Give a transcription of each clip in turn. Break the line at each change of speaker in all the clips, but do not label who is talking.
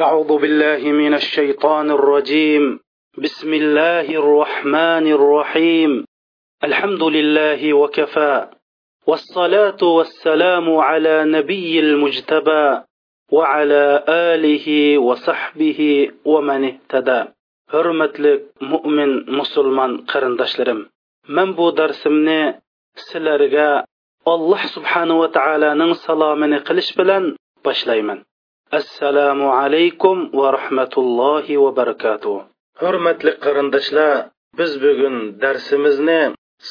أعوذ بالله من الشيطان الرجيم. بسم الله الرحمن الرحيم. الحمد لله وكفى. والصلاة والسلام على نبي المجتبى وعلى آله وصحبه ومن اهتدى. حرمت لك مؤمن مسلمان قرن دشلرم من بو درس من الله سبحانه وتعالى ننصلا من قلش بلن بشليمن assalomu alaykum va rahmatullohi va barakatuh. Hurmatli qarindoshlar biz bugun darsimizni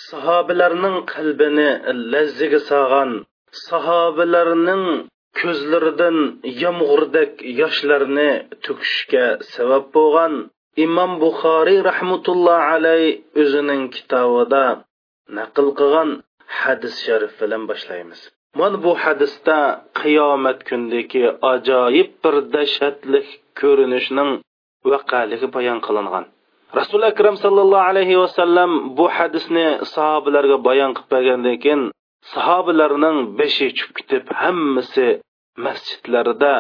sahobalarning qalbini lazziga solgan sahobalarning ko'zlaridan yomg'irdak yoshlarni to'kishga sabab bo'lgan imom buxoriy rahmatulloh alay o'zining kitobida naql qilgan hadis sharif bilan boshlaymiz. Mana bu hadisda qiyomat kundagi ajoyib bir dahshatli ko'rinishning vaqaligi bayon qilingan. Rasul akram sallallohu alayhi vasallam bu hadisni sahobalarga bayon qilib bergandan keyin sahobalarning beshi tushib ketib hammasi masjidlarida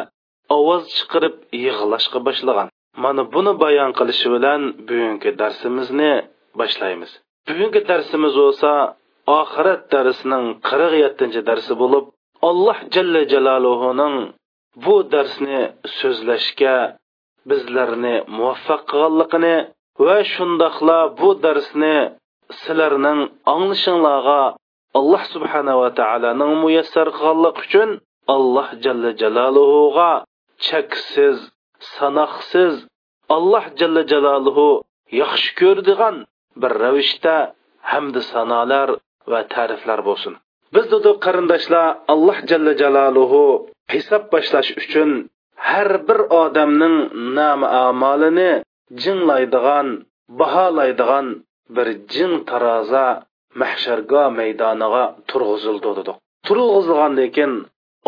ovoz chiqarib yig'lashga boshlagan. Mana buni bayon qilishi bilan bugungi darsimizni boshlaymiz. Bugungi darsimiz bo'lsa oxirat darsining qirq yettinchi darsi bo'lib alloh jalla jaloluhuning bu darsni so'zlashga bizlarni muvaffaq qilganligini va shundoqla bu darsni sizlarning anglashinglarga alloh subhanava taoloning muyassar qilganlik uchun alloh jalla jaloluhuga cheksiz sanoqsiz alloh jalla jaloluhu yaxshi ko'rdigan bir ravishda hamdi sanolar va ta'riflar bo'lsin. Biz dedik qarindoshlar alloh jalla jaloluhu hisob boshlash uchun har bir odamning nam amalini jinglaydigan baholaydigan bir jing taroza mahsharga maydoniga turg'izildi dedik turg'izilgandan keyin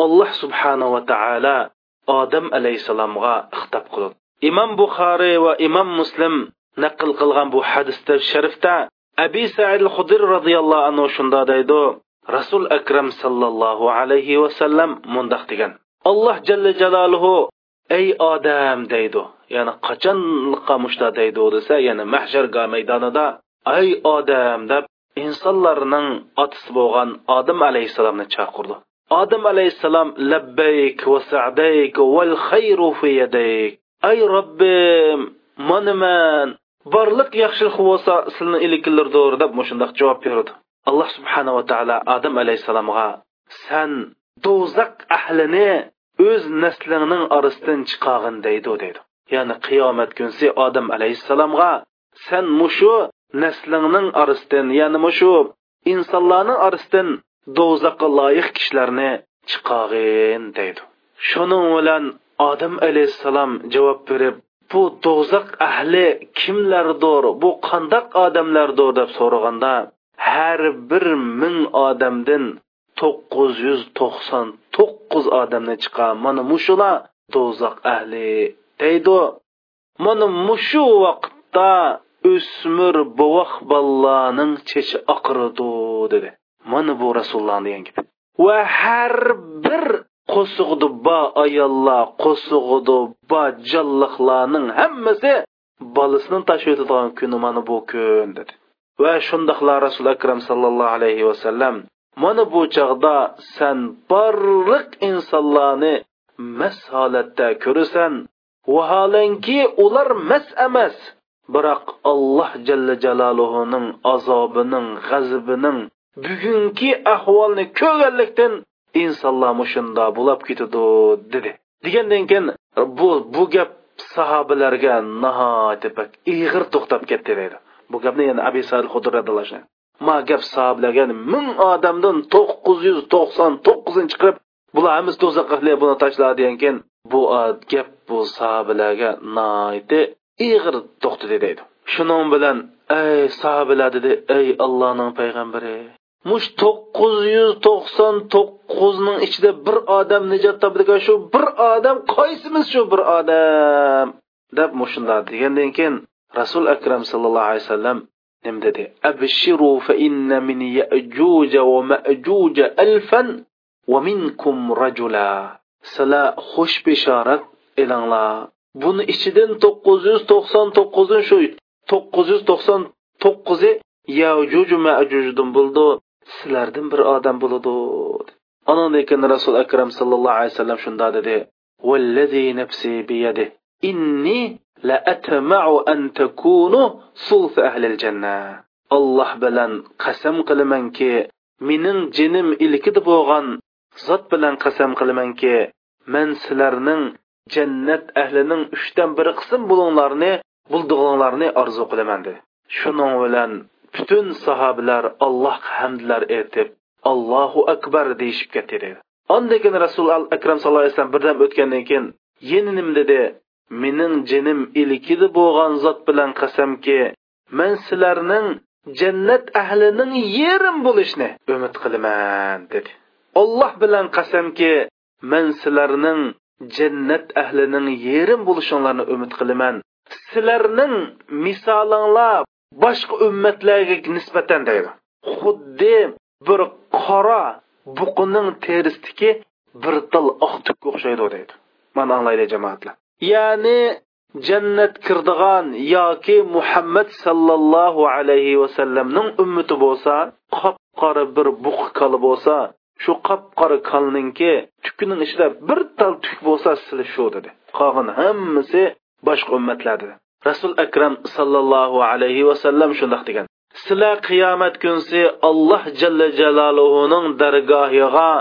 alloh subhanava taolo odam alayhissalomga ixtob qildi. Imom buxoriy va imom muslim naql qilgan bu hadisda sharifda abi said hudir roziyallohu anhu shunda deydi rasul akram sallallohu alayhi vasallam mundoq degan. Alloh jalla jaloluhu ey odam deydi. Ya'ni qachonliqqa mushta deydi desa ya'ni mahsharga maydonida ey odam deb insonlarning otasi bo'lgan odam alayhissalomni chaqirdi. Odam alayhissalom labbayk va sa'dayk val xayru fi yadayk. Ay robbim mana man. Borliq yaxshilik bo'lsa sizni ilikilirdir deb mushundoq javob berdi. Alloh subhanava taolo odam alayhissalomga san do'zax ahlini o'z naslingning orasidan chiqargin deydi deydi. Ya'ni qiyomat kunsi odam alayhissalomga san mushu naslingning orasidan ya'ni mushu insonlarning orasidan do'zaxga loyiq kishilarni chiqargin deydi. Shuning bilan odam alayhissalom javob berib bu do'zax ahli kimlardir? Bu qandoq odamlardir deb so'raganda har bir ming odamdan to'qqiz yuz to'qson to'qqiz odamni chiqar mana mushular do'zax ahli deydi. Mana mushu vaqtda o'smir bovoq bolalarning chechi oqirdi dedi. Mana bu rasululloh degan gap va har bir qo'sig'idi ba ayollar qo'sig'idi ba jalliqlarning hammasi bolasini tashlab o'tadigan kuni mana bu kun dedi. Va shundoqla rasul akram sallallohu alayhi vasallam mana bu chog'da san barliq insonlarni mas holatda ko'rasan. Vaholanki ular mas emas biroq alloh jalla jaloluhuning azobining g'azabining bugungi ahvolni ko'rganlikdan insonlar mushunda bo'lib ketadi dedi. Degandan keyin bu bu gap sahobalarga nihoyatda ig'ir to'xtab ketdi deydi bu gapni yana abi sal hudradalash ma gap sahobalarga ming odamdan to'qqiz yuz to'qson to'qqizini qilib bular hammasi do'zaxga buni tashla degan keyin bu gap bu sahobalarga nihoyatda ig'ir to'xtadi deydi shuning bilan ey sahobalar dedi ey allohning payg'ambari mush to'qqiz yuz to'qson to'qqizning ichida bir odam nijot topdigan shu bir odam qaysimiz shu bir odam? Deb mushunda degandan keyin rasul akram sallallohu alayhi vasallam nima dedi? Abshiru fa inna min ya'juj va ma'juj alfan va minkum rajula. Sizlar xush bishorat
elanglar. Buni ichidan to'qqiz yuz to'qson to'qqizi shu to'qqiz yuz to'qson to'qqizi yajuj majujdan bo'ldi. Sizlardan bir odam bo'ladi. Anandan keyin rasul akram sallallohu alayhi vasallam shunda dedi. Vallazi nafsi biyadi. Inni la atma'u an takunu sulf ahli janna. Alloh bilan qasam qilamanki mening jinim ilkida bo'lgan zot bilan qasam qilamanki men sizlarning jannat ahlining uchdan bir qism bo'linglarni buldig'inglarni orzu qilaman dedi. Shuning bilan butun sahobalar allohga hamdlar aytib allohu akbar deyishib ketdi dedi ondan keyin rasul akram sallallohu alayhi vasallam birdam o'tgandan keyin yana nim dedi. Mening jinim ilkidi bo'lgan zot bilan qasamki men sizlarning jannat ahlining yerim bo'lishni umid qilaman dedi. Olloh bilan qasamki men sizlarning jannat ahlining yerim bo'lishinglarni umid qilaman. Sizlarning misolinglar boshqa ummatlarga nisbatan deydi. Xuddi bir qora buqining terisidagi bir til oq tukka o'xshaydi deydi. Mana anglaydi jamoatlar. Ya'ni jannat kirdigan yoki muhammad sallallohu alayhi vasallamning ummati bo'lsa qop qora bir buq kali bo'lsa shu qop qora kalninki tukining ichida bir tal tuk bo'lsa sili shu dedi. Qolgan hammasi boshqa ummatlar dedi rasul akram sallallohu alayhi vasallam shundoq degan. Sizlar qiyomat kunsi alloh jalla jaloluhuning dargohiga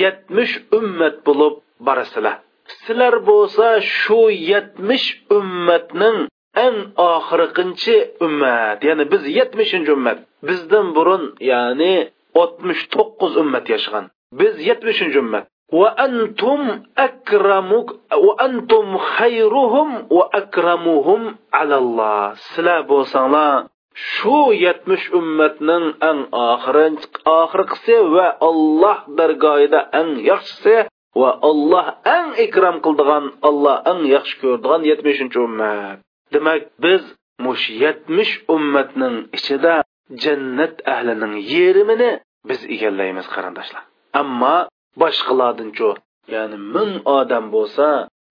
yetmish ummat bo'lib borasizlar. Sizlar bo'lsa shu yetmish ummatning eng oxirginchi ummat ya'ni biz yetmishinchi ummat. Bizdan burun ya'ni oltmish to'qqiz ummat yashagan. Biz yetmishinchi ummat. وأنتم أكرمك وأنتم خيرهم وأكرمهم على الله سلا بوسانلا shu yetmish ummatning eng oxirgisi va olloh dargohida eng yaxshisi va olloh eng ikrom qildigan olloh eng yaxshi ko'rdigan yetmishinchi ummat demak biz mush yetmish ummatning ichida jannat ahlining yerimini biz egallaymiz qarindoshlar ammo boshqalardanchu ya'ni ming odam bo'lsa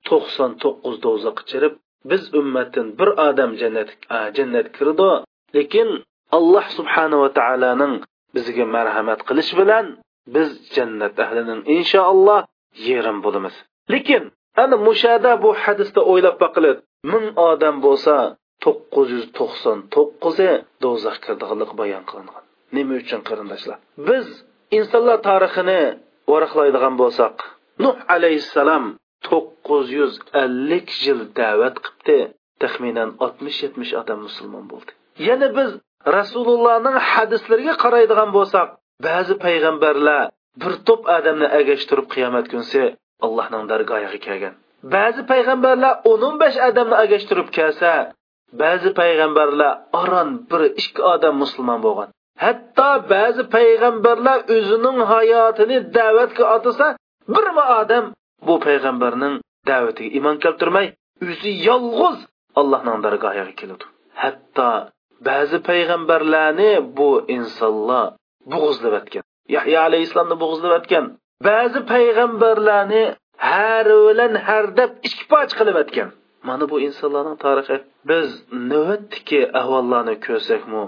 to'qson to'qqiz do'zaxga chirib biz ummatdan bir odam jannat jannat kirdi. Lekin alloh subhanava taoloning bizga marhamat qilish bilan biz jannat ahlining inshaalloh yerim bo'lamiz. Lekin ana mushada bu hadisda o'ylab baqilib ming odam bo'lsa to'qqiz yuz to'qson to'qqizi do'zaxga kirdiganlik bayon qilingan. Nima uchun qarindoshlar? Biz insonlar tarixini varaqlaydigan bo'lsak nuh alayhissalom to'qqiz yuz ellik yil da'vat qilibdi. Taxminan oltmish yetmish odam musulmon bo'ldi. Yana biz rasulullohning hadislariga qaraydigan bo'lsak ba'zi payg'ambarlar bir to'p odamni agashtirib qiyomat kunsi allohning dargohiga kelgan. Ba'zi payg'ambarlar o'n o'n besh odamni agashtirib kelsa ba'zi payg'ambarlar oron bir ikki odam musulmon bo'lgan. Hatto ba'zi payg'ambarlar o'zining hayotini da'vatga otasa birma odam bu payg'ambarning da'vatiga iymon keltirmay o'zi yolg'iz allohning dargohiga keladi. Hatto ba'zi payg'ambarlarni bu insonlar bo'g'izlab o'tgan yahyo alayhissalomni bo'g'izlab o'tgan ba'zi payg'ambarlarni har bilan har deb ikki poch qilib o'tgan mana bu insonlarning tarixi. Biz navbatdagi ahvollarni ko'rsakmi?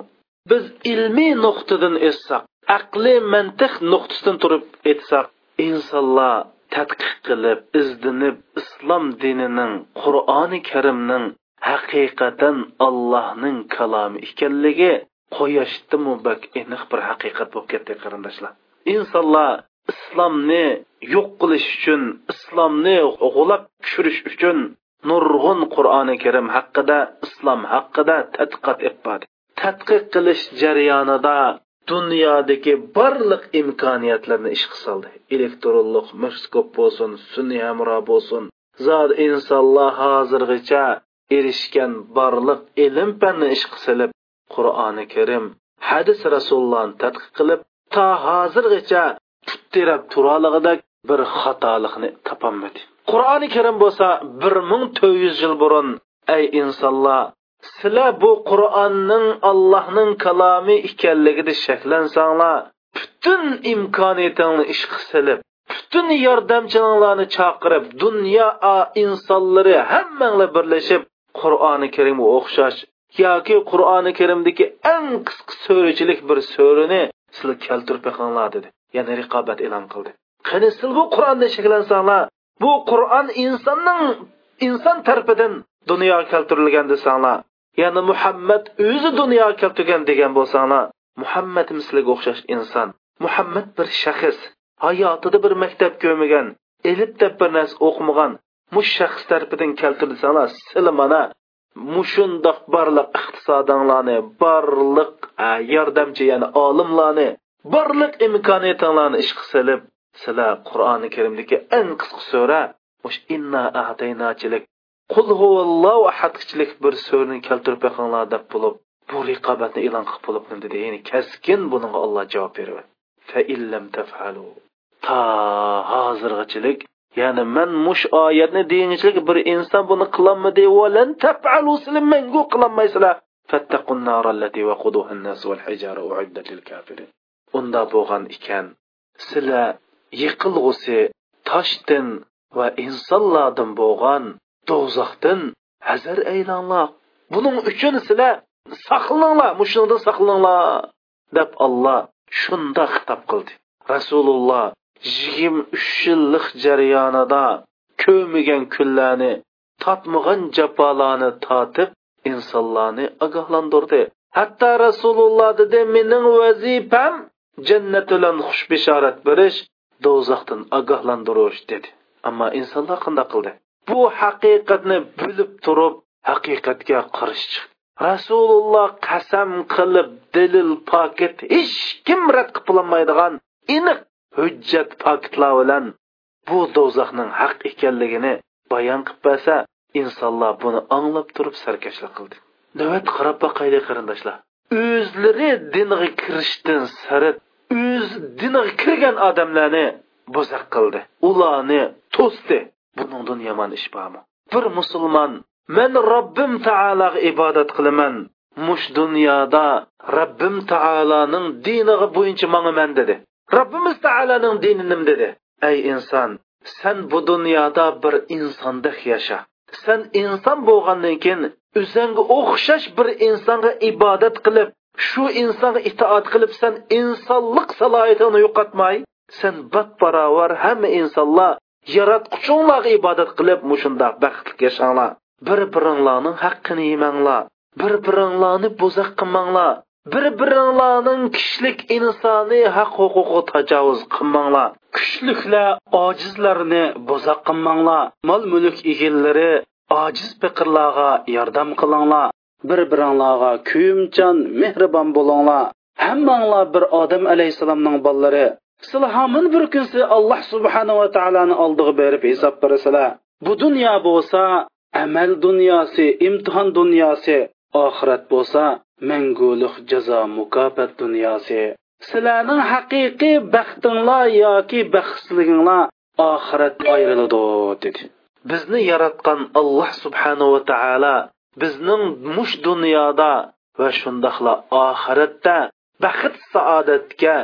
Biz ilmiy nuqtadan etsaq aqliy mantiq nuqtasidan turib aytsak insonlar tadqiq qilib izdinib islom dinining qur'oni karimning haqiqatan allohning kalomi ekanligi quyoshdimu bak aniq bir haqiqat bo'lib ketdi qarindoshlar. Insonlar islomni yo'q qilish uchun islomni g'ulab tushirish uchun nurg'un qur'oni karim haqida islom haqida tadqiqot etmadi tadqiq qilish jarayonida dunyodagi barliq imkoniyatlarni ishga soldi. Elektronlik mikroskop bo'lsin sun'iy hamro bo'lsin zot insonlar hozirgacha erishgan barliq ilm fanni ishga solib qur'oni karim hadis rasulullohni tadqiq qilib to hozirgacha tuttirab turalig'idek bir xatolikni topolmadi. Qur'oni karim bo'lsa bir ming to'rt yuz yil burun ey insonlar sizlar bu qur'onning allohning kalomi ekanligini shaklansanglar butun imkoniyatingni ishga silib butun yordamchilarni chaqirib dunyo insonlari hammanglar birlashib qur'oni karimga o'xshash yoki qur'oni karimdagi eng qisqa so'richilik bir so'rini sizlar keltirib beqinglar dedi. Yana riqobat e'lon qildi. Qani siz bu qur'onni shaklansanglar bu qur'on insonning inson tarafidan dunyoga keltirilgan desanglar ya'ni muhammad o'zi dunyoga keltirgan degan bo'lsanglar muhammad misliga o'xshash inson muhammad bir shaxs hayotida bir maktab ko'rmagan ilib deb bir narsa o'qimagan mush shaxs tarafidan keltirsanglar sizlar mana mushundoq barliq iqtisodinglarni barliq yordamchi ya'ni olimlarni barliq imkoniyatinglarni ishga silib sizlar qur'oni karimdagi eng qisqa sura mush inna ahdaynachilik qul huvallohu ahadchilik bir so'zni keltirib beqinglar deb bo'lib bu riqobatni e'lon qilib bo'lib dedi ya'ni kaskin bunga alloh javob berdi. Fa illam tafalu. Ta hozirgachilik ya'ni man mush oyatni deyinchilik bir inson buni qilolmadi valan tafalu sizlar mangu qilolmaysizlar fattaqun narallati waquduha an-nas wal hijara uiddat lil kafirin. Unda bo'lgan ekan sizlar yiqilg'usi toshdan va insonlardan bo'lgan do'zaxdan hazar aylanglar buning uchun sizlar saqlaninglar mushundan saqlaninglar deb alloh shunda xitob qildi. Rasululloh yigirma uch yillik jarayonida ko'migan kunlarni totmagan jafolarni totib insonlarni ogohlantirdi. Hatto rasululloh dedi mening vazifam jannat bilan xushbishorat berish do'zaxdan ogohlantirish dedi. Ammo insonlar qanday qildi? Bu haqiqatni bilib turib haqiqatga qarshi chiqdi. Rasululloh qasam qilib dalil pokit hech kim rad qilolmaydigan aniq hujjat faktlar bilan bu do'zaxning haq ekanligini bayon qilib bersa insonlar buni anglab turib sarkashlik qildi. Navbat qarab boqaylik qarindoshlar? O'zlari dinga kirishdan sarat o'z diniga kirgan odamlarni bo'zaq qildi. Ularni to'sdi. Buningdan yomon ish bormi? Bir musulmon men robbim taologa ibodat qilaman. Mush dunyoda robbim taoloning diniga bo'yicha mangaman dedi. Robbimiz taoloning dininim dedi. Ey inson sen bu dunyoda bir insondek yasha. Sen inson bo'lgandan keyin o'zingga o'xshash bir insonga ibodat qilib shu insonga itoat qilib sen insonlik salohiyatini yo'qotmay sen bat baravar hamma insonlar yaratquchinglarga ibodat qilib mushundoq baxtli yashanglar bir biringlarning haqqini yemanglar bir biringlarni bo'zaq qilmanglar bir biringlarning kishilik insoniy haq huquqi tajovuz qilmanglar kuchliklar ojizlarni bo'zaq qilmanglar mol mulk egillari ojiz piqirlarga yordam qilinglar bir biringlarga kuyimchan mehribon bo'linglar. Hammanglar bir odam alayhissalomning bolalari sizlar bir kunsi alloh subhanava taoloni oldiga berib hisob berasizlar bu dunyo bo'lsa amal dunyosi imtihon dunyosi oxirat bo'lsa manguliq jazo mukofot dunyosi. Sizlarning haqiqiy baxtinglar yoki baxtsizliginglar oxirat ayriladi dedi. Bizni yaratgan alloh subhanava taolo bizning mush dunyoda va shundoqla oxiratda baxt saodatga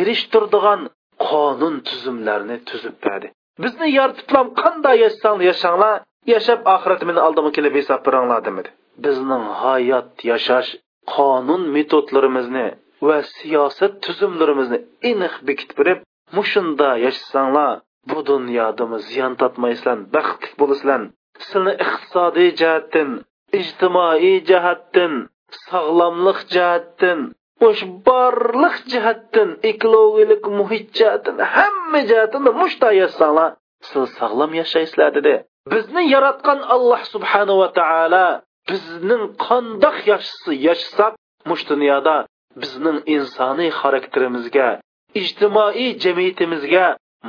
erishtirdigan qonun tuzumlarni tuzib berdi. Bizni yoritiblam qanday yashasang yashanglar yashab oxiratimni oldimga kelib hisob beringlar demadi. Bizning hayot yashash qonun metodlarimizni va siyosat tuzumlarimizni aniq bekitib berib mushunda yashasanglar bu dunyodami ziyon topmaysizlar baxtli bo'lasizlar. Sizni iqtisodiy jihatdan ijtimoiy jihatdan sog'lomlik jihatdan mush barliq jihatdan ekologik muhit jihatdan hamma jihatdan mushta yashasanglar siz sog'lom yashaysizlar dedi. Bizni yaratgan alloh subhanava taolo bizning qandoq yashasak mush dunyoda bizning insoniy xarakterimizga ijtimoiy jamiyatimizga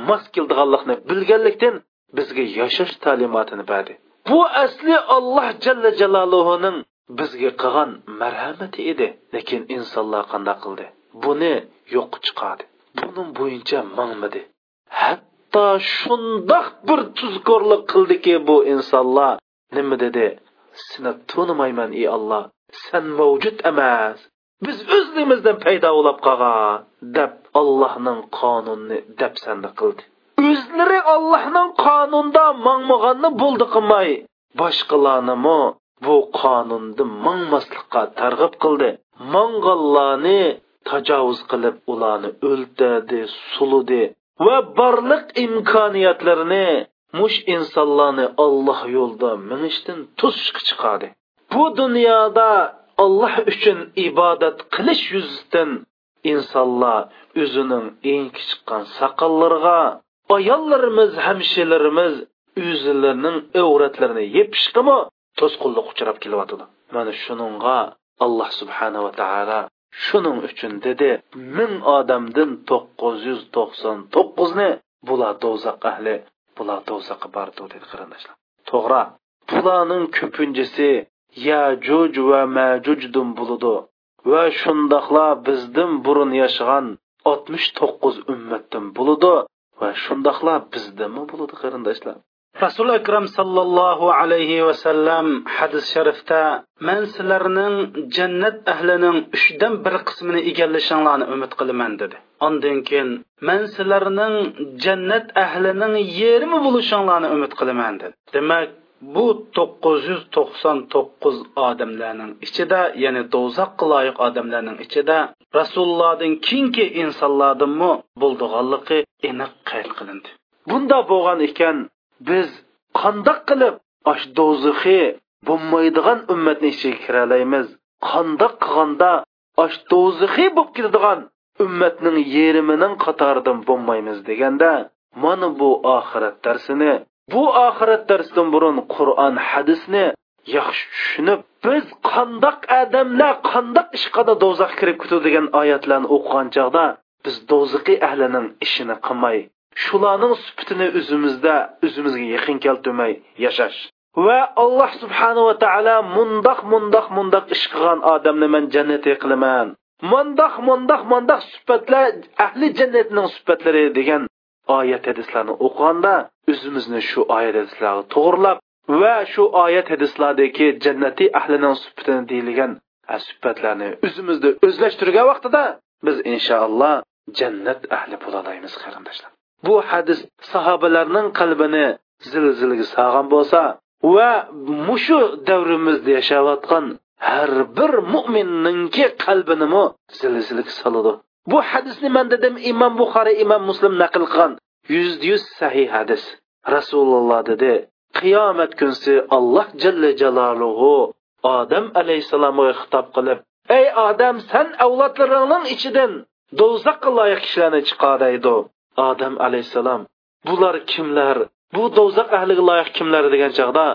mos keldiganlikni bilganlikdan bizga yashash ta'limotini berdi. Bu asli alloh jalla jaloluhuning bizga qilgan marhamati edi lekin insonlar qanday qildi? Buni yo'q chiqadi. Buning bo'yicha mangmidi hatto shundoq bir tuzkorlik qildiki bu insonlar nima dedi? Seni tunimayman ey olloh sen mavjud emas. Biz o'zligimizdan paydo bo'lib qolgan deb allohning qonunini dabsandi qildi. O'zlari allohning qonunda mangmaganni bo'ldi qilmay boshqalarnimi bu qonunni mangmaslikqa targ'ib qildi. Mang'allarni tajovuz qilib ularni o'ltadi suludi va barliq imkoniyatlarini mush insonlarni olloh yo'lida minishdan to'sishga chiqadi bu dunyoda olloh uchun ibodat qilish yuzidan insonlar o'zining eng chiqqan soqollariga ayollarimiz hamshilarimiz o'zlarining avratlarini yepishqimi to'sqinlik uchrab kelyotidi mana shuningga alloh subhanava taolo shuning uchun dedi ming odamdan to'qqiz yuz to'qson to'qqizni bular do'zax ahli bular do'zaxga bordi dedi qarindoshlar. To'g'ri bularning ko'pinchisi yajuj va majujdin bo'ludi va shundoqla bizdan burun yashagan oltmish to'qqiz ummatdan bo'ludi va shundoqla bizdami bo'ludi qarindoshlar?
Rasul akram sallallohu alayhi vasallam hadis sharifda man sizlarning jannat ahlining uchdan bir qismini egallashinglarni umid qilaman dedi. Ondan keyin man sizlarning jannat ahlining yerimi bo'lishinglarni umid qilaman dedi. Demak bu to'qqiz yuz to'qson to'qqiz odamlarning ichida ya'ni do'zaxga loyiq odamlarning ichida rasulullohdan keyingi insonlardinmi bo'ldig'anligi aniq qayd qilindi.
Bunda bo'lgan ekan biz qandoq qilib osh do'zaxi bo'lmaydigan ummatni ichiga kira olamiz qandoq qilganda osh do'zaxi bo'lib ketadigan ummatning yerimining qatoridan bo'lmaymiz deganda mana bu oxirat darsini bu oxirat darsidan burun qur'on hadisni yaxshi tushunib biz qandoq odamlar qandoq ishqada do'zax kirib ketadi degan oyatlarni o'qigan chog'da biz do'ziqiy ahlining ishini qilmay shularning sifatini o'zimizda o'zimizga yaqin keltirmay yashash. Va alloh subhanava taolo mundoq mundoq mundoq ish qilgan odamni man jannatga qilaman. Mundoq mundoq mundoq sifatlar ahli jannatning sifatlari degan oyat hadislarni o'qiganda o'zimizni shu oyat hadislarga to'g'irlab va shu oyat hadislardagi jannatiy ahlining sifatini deyilgan sifatlarni o'zimizda o'zlashtirgan vaqtida biz inshaalloh jannat ahli bo'lalaymiz qarindoshlar. Bu hadis sahobalarning qalbini zilzilaga solgan bo'lsa va mushu davrimizda yashayotgan har bir mo'minningki qalbinimi zilzilaga soladi. Bu hadisni man dedim imom buxoriy imom muslim naql qilgan. Yuzda yuz sahih hadis. Rasululloh dedi qiyomat kunsi alloh jalla jaloluhu odam alayhissalomga xitob qilib ey odam san avlodlaringning ichidan do'zaxga loyiq kishilarni chiqaraydi odam alayhissalom bular kimlar? Bu do'zax ahliga loyiq kimlar degan chog'da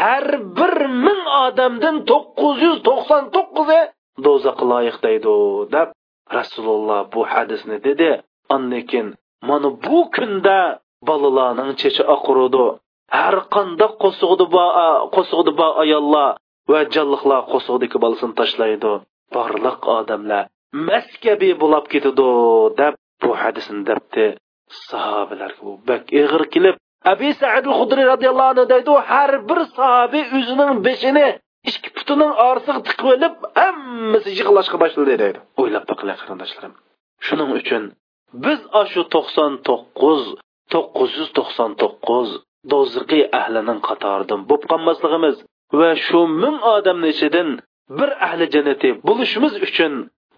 har bir ming odamdan to'qqiz yuz to'qson to'qqizi do'zaxga loyiq deydi deb rasululloh bu hadisni dedi. Annekin mana bu kunda bolalarning chechi oqurudi har qandoq qo'sug'di qo'sug'di bo ayollar va jalliqlar qo'sug'diki bolasini tashlaydi. Borliq odamlar maskabi bo'lib ketadi deb bu hadisni debdi. Sahobalarga bu bak ig'ir kelib abi said hudriy roziyallohu anhu deydi har bir sahobiy o'zining beshini ikki putining orasiga tiqib olib hammasi yig'lashga boshladi deydi. O'ylab boqilar qarindoshlarim. Shuning uchun biz shu to'qson to'qqiz to'qqiz yuz to'qson to'qqiz do'ziqiy ahlining qatoridan bo'lib qolmasligimiz va shu ming odamni ichidan bir ahli jannati bo'lishimiz uchun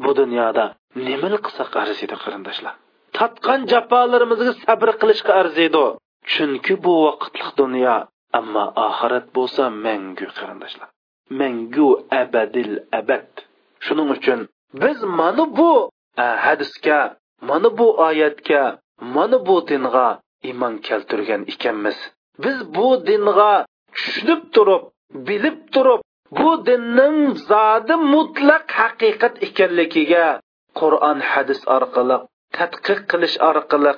bu dunyoda nima qilsak arziydi qarindoshlar? Tatgan jafolarimizga sabr qilishga arziydi. Chunki bu vaqtliq dunyo ammo oxirat bo'lsa mangu qarindoshlar. Mangu abadil abad. Shuning uchun biz mana bu e, hadisga mana bu oyatga mana bu dinga iymon keltirgan ekanmiz. Biz bu dinga tushunib turib bilib turib bu dinning zodi mutlaq haqiqat ekanligiga qur'on hadis orqali tadqiq qilish orqali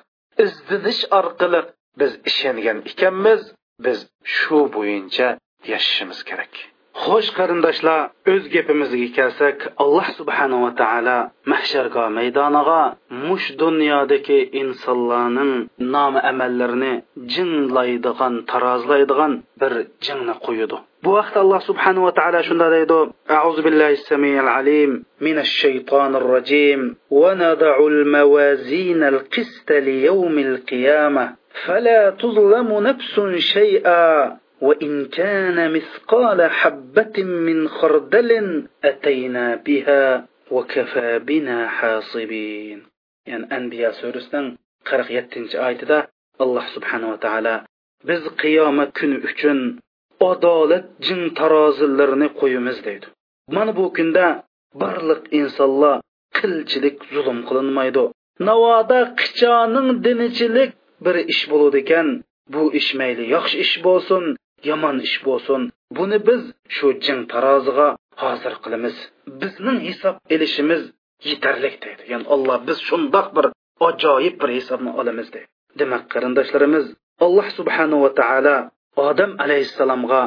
izdinish orqali biz ishongan ekanmiz. Biz shu bo'yicha yashashimiz kerak.
Xo'sh qarindoshlar o'z gapimizga kelsak alloh subhanava taolo mahshargo maydoniga mush dunyodagi insonlarning nomi amallarini jinlaydigan tarozlaydigan bir jingni qo'yadi bu vaqtda alloh subhanava taolo shunda deydi. Auzu billahi samiyal alim minash shaytonir rojim ونضع الموازين القسط ليوم القيامة فلا تظلم نفس شيئا وإن كان مثقال حبة من خردل أتينا بها وكفى بنا حاصبين يعني أنبياء سورسنن 47 آيتدا الله سبحانه وتعالى biz qiyomat kuni uchun adolat jin tarozilarini qo'yamiz deydi. Mana bu kunda barliq insonlar qilchilik zulm qilinmaydi. Navoda qichoning dinichilik bir ish bo'ladi ekan. Bu ish mayli yaxshi ish bo'lsin yomon ish bo'lsin. Buni biz shu jin taroziga hozir qilamiz. Bizning hisob ilishimiz yetarli deydi. Ya'ni alloh biz shundoq bir ajoyib bir hisobni olamiz deydi. Demak qarindoshlarimiz alloh subhanava taolo odam alayhissalomga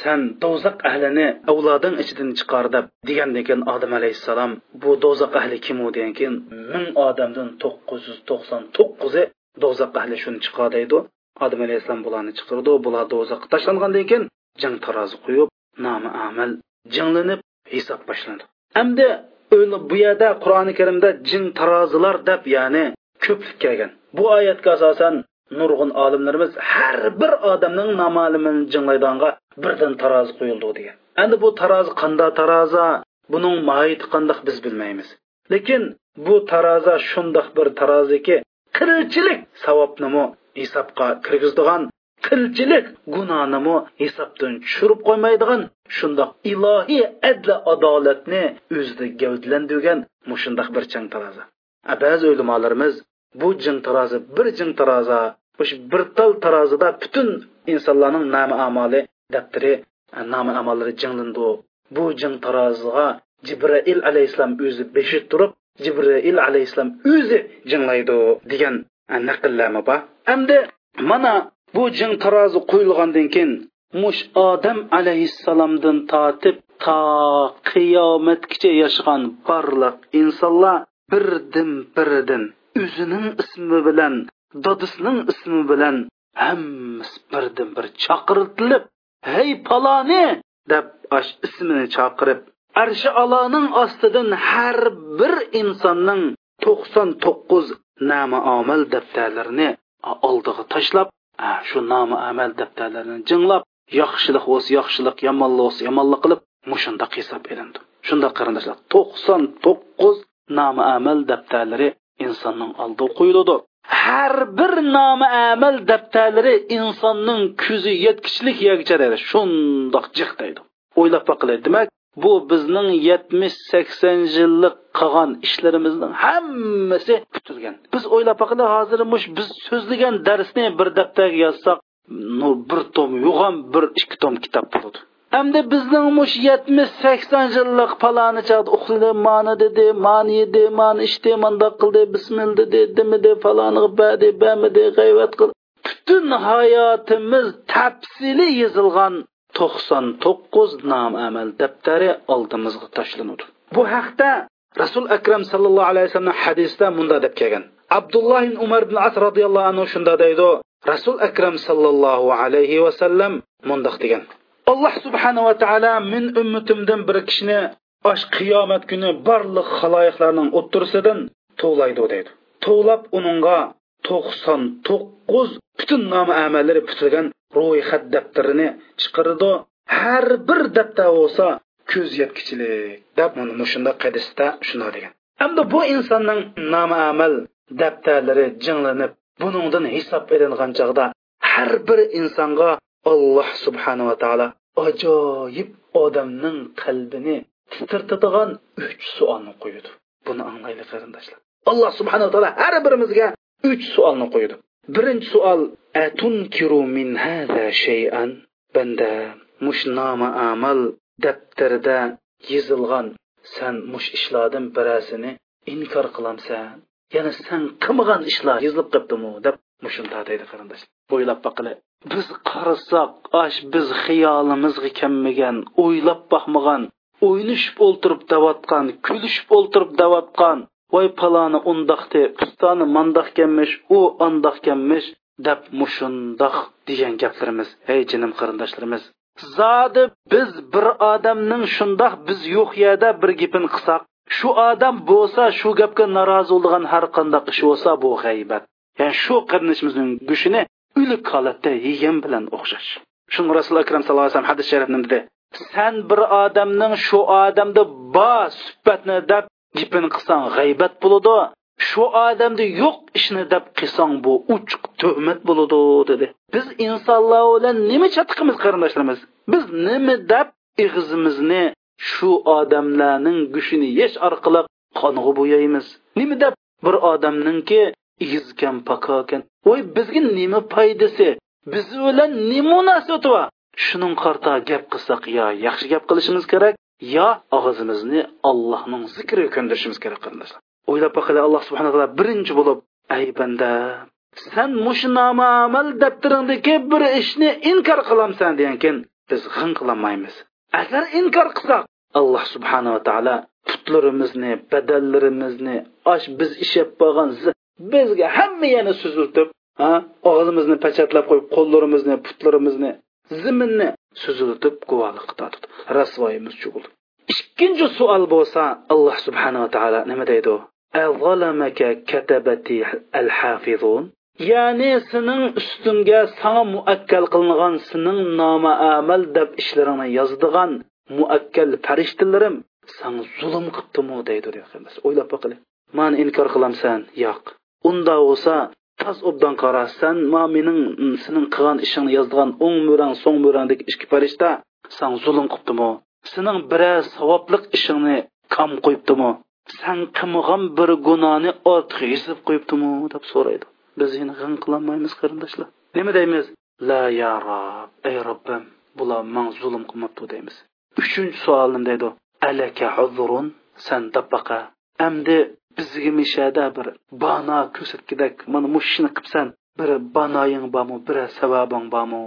san do'zax ahlini avloding ichidan chiqar deb degandan keyin odam alayhissalom bu do'zax ahli kim u? degan keyin ming odamdan to'qqiz yuz to'qson to'qqizi do'zax ahli shuni chiqar deydi. Odam alayhissalom bularni chiqirdi bular do'zaxga tashlangandan keyin jang tarozi qo'yib nomi amal jinglanib hisob boshlandi hamda bu yerda qur'oni karimda jin tarozilar deb ya'ni ko'plik kelgan. Bu oyatga asosan nurg'un olimlarimiz har bir odamning namolimini jinglaydonga birdan tarozi qo'yildi degan. Endi bu tarozi qanday taroza buning mohiyati qandoq biz bilmaymiz. Lekin bu taroza shundoq bir taroziki qilchilik savobnimi hisobga kirgizdigan qilchilik gunohnimi hisobdan tushirib qo'ymaydigan shundoq ilohiy adla adolatni o'zida gavdlandirgan mushundoq bir chang tarozi. Ba'zi ulamolarimiz bu jin tarozi bir jin tarozi o'sha bir tal tarozida butun insonlarning nami amoli daftari e, nami amollari jinglindi bu jin taroziga jibrail alayhissalom o'zi beshik turib jibrail alayhissalom o'zi jinglaydi degan e, naqllami bor. Endi mana bu jin tarozi qo'yilgandan keyin mush odam alayhissalomdan tortib to qiyomatgacha yashagan barliq insonlar birdan biridan o'zining ismi bilan dodisining ismi bilan hammasi birdan bir chaqirtilib hey paloni! deb ash ismini chaqirib arshi aloning ostidan har bir insonning to'qson to'qqiz nama omal daftarlarini oldiga tashlab shu nomi amal daftarlarini jinglab yaxshilik bo'lsa yaxshilik yomonlik bo'lsa yomonlik qilib mushundoq hisob ilindi shundoq qarindoshlar to'qson to'qqiz nomi amal daftarlari insonning oldiga qo'yiladi. Har bir nomi amal daftarlari insonning ko'zi yetkichlik yergacha deydi shundoq jiqdaydi o'ylab boqilaylik demak bu bizning yetmish sakson yillik qilgan ishlarimizning hammasi bitilgan biz o'ylab boqaylik hozir mush biz so'zlagan darsni bir daftarga yozsak bir tom yo'g'on bir ikki tom kitob bo'ladi. Endi bizning mush yetmish sakson yillik paloni chog'da uxladi mani dedi mani yedi mani ichdi mandoq qildi bismil dedi demidi faloni badi bamidi g'ayvat qildi butun hayotimiz tafsili yozilgan to'qson to'qqiz nom amal daftari oldimizga tashlanadi bu haqda rasul akram sallallohu alayhi vasallam hadisda munda deb kelgan abdulloh ibn umar ibn as roziyallohu anhu shunda deydi rasul akram sallallohu alayhi vasallam mundoq degan alloh subhanava taolo men ummatimdan bir kishini osh qiyomat kuni barliq haloyiqlarning o'ttirisidan tovlaydi deydi. Tovlab uningga to'qson to'qqiz butun nomi amallari bitilgan ro'yxat daftarini chiqardi har bir daftar bo'lsa ko'z yetkichilik deb mana shunda qadisda shunday degan. Hamda bu insonning nomi amal daftarlari jinglanib buningdan hisob ilingan chog'da har bir insonga alloh subhanava taolo ajoyib odamning qalbini titirtadigan uch suolni qo'ydi. Buni anglaylik qarindoshlar alloh subhanava taolo har birimizga uch suolni qo'ydi. Birinchi suol atunkiru min hada shay'an? Banda mush nomi amal daftarida yozilgan san mush ishlardan birasini inkor qilamsan. Ya'ni san qilmagan ishlar yozilib qolibdimi deb mushunda deydi qarindosh. O'ylab boqili biz qarasak ash biz xiyolimizga kelmagan o'ylab boqmagan o'ynashib o'ltirib davatgan kulishib o'ltirib davatgan voy paloni undoqdi pustoni mandoq kelmish u andoq kelmish deb mushundoq degan gaplarimiz ey jinim qarindoshlarimiz zodi biz bir odamning shundoq biz yo'q yerda bir gapini qilsak shu odam bo'lsa shu gapga norozi bo'lgan har qanday ish bo'lsa bu g'aybat. Ya'ni shu qarindoshimizning go'shini o'lik holatda yegan bilan o'xshash. Shuni rasululloh akram sallallohu alayhi vasallam hadis sharifni dedi san bir odamning shu odamda bor suhbatni deb gapini qilsang g'aybat bo'ladi shu odamda yo'q ishni deb qilsang bu uchuq tuhmat bo'ladi dedi. Biz insonlar bilan nima chatqimiz qarindoshlarimiz? Biz nima deb ig'izimizni shu odamlarning go'shini yesh orqali qong'i bo'yaymiz? Nima deb bir odamningki igizkan pakokan voy bizga nima foydasi biz bilan nima munosabati bor shuning qarta gap qilsak yo yaxshi gap qilishimiz kerak yo og'zimizni allohning zikriga ko'ndirishimiz kerak qarindoshlar o'ylab boqaylik alloh subhana taolo birinchi bo'lib ey banda san mushnomamal daftaringdagi bir ishni inkor qilamsan degankeyin biz g'in qilolmaymiz agar inkor qilsak alloh subhanava taolo putlarimizni badallarimizni osh biz ishab bo'lgan bizga hamma yana suziltib og'zimizni pachatlab qo'yib qo'llarimizni putlarimizni ziminni suziltib guvohlik qiladi. Rasvoyimiz bo'ldi ikkinchi savol bo'lsa alloh subhanava taolo nima deydi katabati al hafizun ya'ni sening ustingga sana muakkal qilingan sening noma amal deb ishlarini yozadigan muakkal farishtalarim sana zulm qilibdimi deydi o'ylab boqili mani inkor qilamsan? Yo'q. Unda bo'lsa tas obdan qarasan ma mening sening qilgan ishingni yozdigan o'ng mo'rang so'ng mo'rangdagi ikki farishta san zulm qilibdimi? Sening biror savobliq ishingni kam qo'yibdimi? San qilmagan bir gunohni ortiq yozib qo'yibdimi? deb so'raydi. Biz yana g'am qilolmaymiz qarindoshlar. Nima deymiz? La ya rob ey robbim bular man zulm qilmabdi deymiz. Uchinchi savolim deydi. Alaka huzurun san dabaqa amdi bizga mishada bir bano ko'rsatgidak mana mushni qilibsan bir banoying bormi bir savobing bormi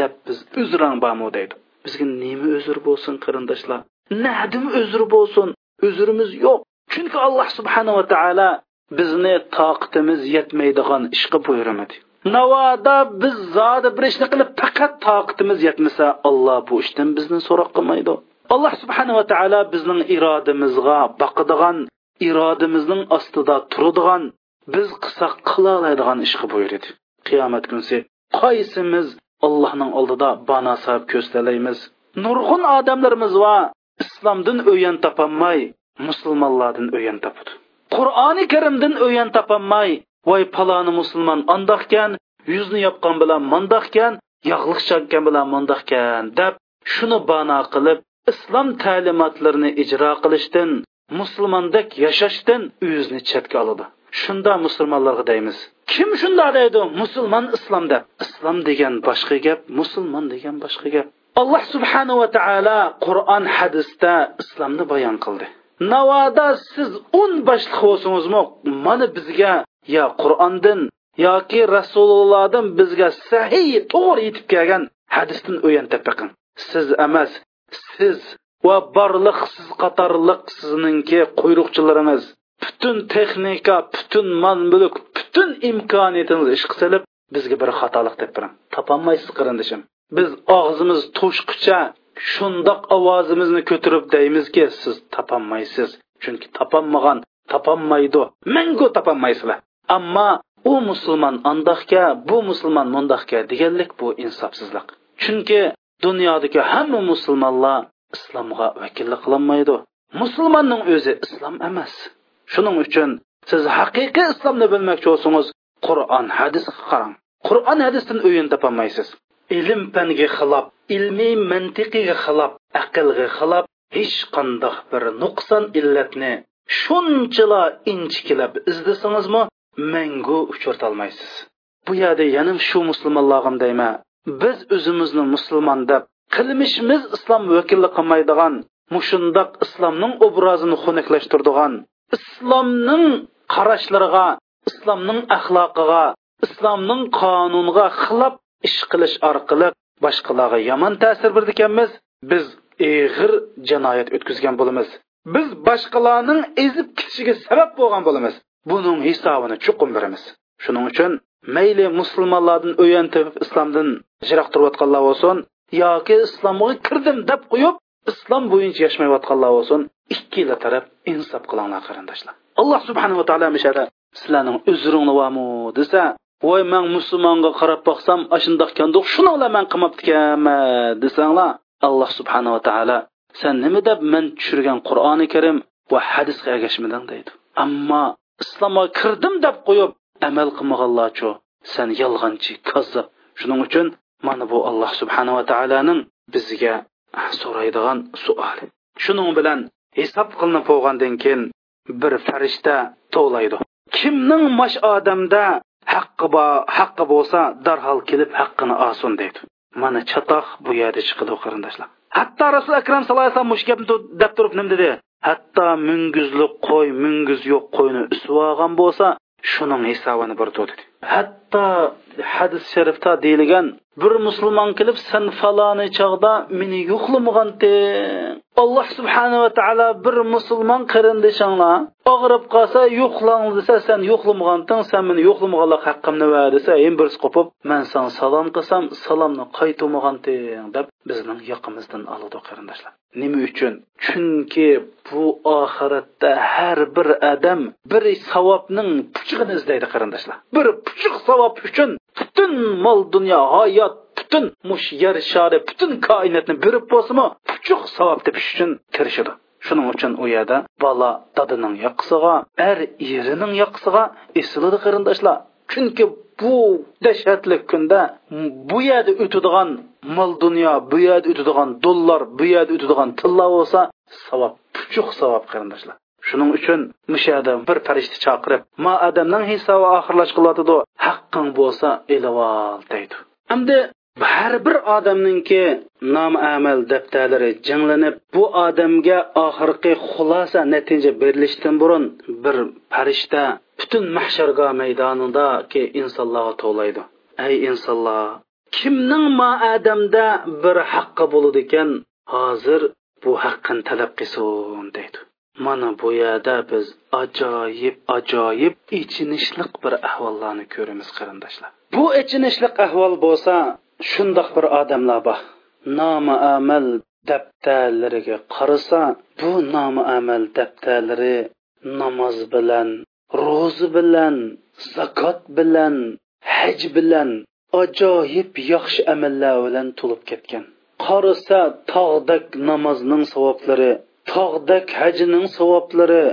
deb biz uzrang bormi deydi. Bizga nima uzr bo'lsin qarindoshlar? Nadim uzr bo'lsin uzrimiz yo'q. Chunki alloh subhanava taolo bizni toqatimiz yetmaydigan ishga buyurmadi navoda biz zodi bir ishni qilib faqat toqatimiz yetmasa alloh bu ishdan bizni so'roq qilmaydi. Alloh subhanava taolo bizning irodamizga boqadigan irodamizning ostida turadigan biz qilsak qila oladigan ishga buyurdi qiyomat kunsi qaysimiz allohning oldida bana sahib ko'stalaymiz nurg'un odamlarimiz va islomdan o'yan topolmay musulmonlardan o'yan topdi qur'oni karimdan o'yan topolmay voy paloni musulmon andoqkan yuzni yopgan bilan mandoqkan yog'liq chakkan bilan mandoqkan deb shuni bano qilib islom ta'limotlarini ijro qilishdan musulmondek yashashdan o'zini chetga oladi. Shunda musulmonlarga deymiz kim shunda deydi? Musulmon islom deb. Islom degan boshqa gap musulmon degan boshqa gap. Alloh subhanava taolo qur'on hadisda islomni bayon qildi. Navoda siz o'n boshliq bo'lsangizmi mana bizga yo qur'ondan yoki rasulullohdan bizga sahiy to'g'ri yetib kelgan hadisdan o'yan baqing siz emas siz va barliq siz qatorliq sizningki quyruqchilaringiz butun texnika butun mol mulk butun imkoniyatingiz ishga qilib bizga bir xatolik deb biring topolmaysiz qarindishim. Biz og'zimiz to'shqicha shundoq ovozimizni ko'tarib deymizki siz topolmaysiz chunki topolmagan topolmaydi mangu topolmaysizlar ammo u musulmon andoqga bu musulmon mundoqka deganlik bu insofsizlik. Chunki dunyodagi hamma musulmonlar islomga vakillik qilolmaydi musulmonning o'zi islom emas. Shuning uchun siz haqiqiy islomni bilmoqchi bo'lsangiz qur'on hadisga qarang. Qur'on hadisdan o'yin topolmaysiz. Ilm fanga xilof ilmiy mantiqiga xilof aqlga xilof hech qandoq bir nuqson illatni shunchalar inchikilab izlasangizmi mangu uchratolmaysiz bu yerda yana shu musulmonlarga deyman. Biz o'zimizni musulmon deb qilmishimiz islom vakillik qilmaydigan mushundoq islomning obrazini xunuklashtirdigan islomning qarashlariga islomning axloqiga islomning qonuniga xilof ish qilish orqali boshqalarga yomon ta'sir berdikanmiz. Biz eg'ir jinoyat o'tkazgan bo'lamiz. Biz boshqalarning ezib ketishiga sabab bo'lgan bo'lamiz. Buning hisobini chuqur beramiz shuning uchun mayli musulmonlardan o'yantib islomdan jiroq turayotganlar bo'lsin. Yoki islomga kirdim deb qo'yib islom bo'yicha yashamayotganlar bo'lsin ikkila taraf insof qilinglar qarindoshlar. Alloh subhanava taolo mishada sizlarning uzringni bormi desa voy man musulmonga qarab boqsam ashundoq kandoq shuninglar man qilmabdikanman desanglar alloh subhanava taolo sen nima deb man tushirgan qur'oni karim va hadisga ergashmading deydi. Ammo islomga kirdim deb qo'yib amal qilmaganlarchu sen yolg'onchi kazzob shuning uchun mana bu alloh subhanava taoloning bizga so'raydigan suoli. Shuning bilan hisob qilinib bo'lgandan keyin bir farishta to'laydi kimning mash odamda haqqi bor haqqi bo'lsa darhol kelib haqqini olsin deydi. Mana chatoq bu yerda chiqadi qarindoshlar. Hatto rasul akram sallallohu alayhi vasallam mush gapni deb turib nima dedi? Hatto munguzli qo'y mungiz yo'q qo'yni usib olgan bo'lsa shuning hisobini bir dedi. Hatto hadis sharifda deyilgan bir musulmon kelib san faloni chog'da meni yo'qlamaganting alloh subhanava taolo bir musulmon qarindishinglar og'rib qolsa yo'qlan desa san yo'qlamaganting san meni yo'qlamaganlik haqqimni va desa endi birisi qopib man san salom qilsam salomni qaytamaganting deb bizning yoqimizdan oladi qarindoshlar. Nima uchun? Chunki bu oxiratda har bir odam bir savobning puchig'ini izlaydi qarindoshlar. Bir puchuq savob uchun butun mol dunyo hayot butun mush yer shari butun koinotni berib bo'lsinmi puchuq savob tepish uchun tirishadi shuning uchun u yerda bola dadining yoqisiga er erining yoqisiga esiladi qarindoshlar. Chunki bu dahshatli kunda bu yerda o'tadigan mol dunyo bu yerda o'tadigan dollar bu yerda o'tadigan tilla bo'lsa savob puchuq savob qarindoshlar. Shuning uchun mushada bir farishta chaqirib ma odamning hisobi oxirlash oxirlashqilyotidi haqqing bo'lsa ilivol deydi endi har bir odamninki nom amal daftarlari jinglanib bu odamga oxirgi xulosa natija berilishdan burun bir farishta butun mahsharga maydonidagi insonlarga to'laydi ey insonlar kimning ma adamda bir haqqi bo'ladi ekan hozir bu haqqini talab qilsin deydi. Mana bu yerda biz ajoyib ajoyib ichinishliq bir ahvollarni ko'ramiz qarindoshlar. Bu ichinishliq ahvol bo'lsa shundoq bir odamlar bor. Nomi amal daftarlariga qarasa bu nomi amal daftarlari namoz bilan ro'zi bilan zakot bilan haj bilan ajoyib yaxshi amallar bilan to'lib ketgan. Qarasa tog'dak namozning savoblari tog'dak hajning savoblari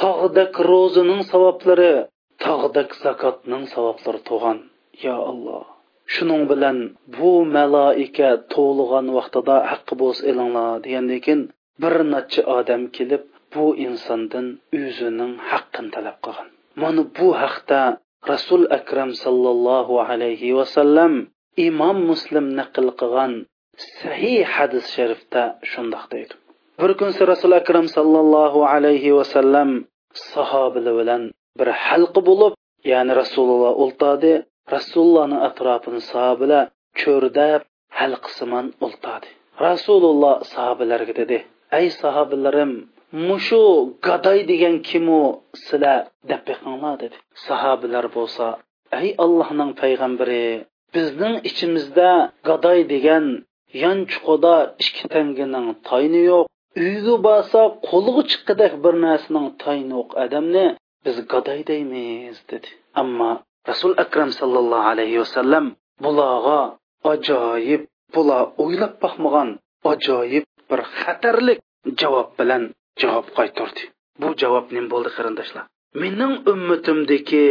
tog'dak ro'zining savoblari tog'dak zakotning savoblari tug'an yo alloh shuning bilan bu maloika to'lg'an vaqtida haqqi bo'lsa elinglar degandan keyin bir necha odam kelib bu insondan o'zining haqqini talab qilgan. Mana bu haqda rasul akram sallallohu alayhi vasallam imom muslim naql qilgan sahih hadis sharifda shundoq deydi. Bir kun rasul akram sallallohu alayhi vasallam sahobalar bilan bir halqa bo'lib ya'ni rasululloh o'ltadi rasulullohni atrofini sahobalar cho'rdab halqisimon o'ltadi. Rasululloh sahobalarga dedi ey sahobalarim mushu gadoy degan kimu sizlar deb beqinglar dedi. Sahobalar bo'lsa ey allohning payg'ambari bizning ichimizda gadoy degan yon chuqida ikki tanganing toyni yo'q. Uyga borsa qo'liga chiqqidek bir narsaning toyni yo'q odamni biz gadoy deymiz dedi. Ammo rasul akram sallallohu alayhi vasallam bularga ajoyib bular o'ylab boqmagan ajoyib bir xatarlik javob bilan javob qaytardi. Bu javob nim bo'ldi qarindoshlar? Mening ummatimdagi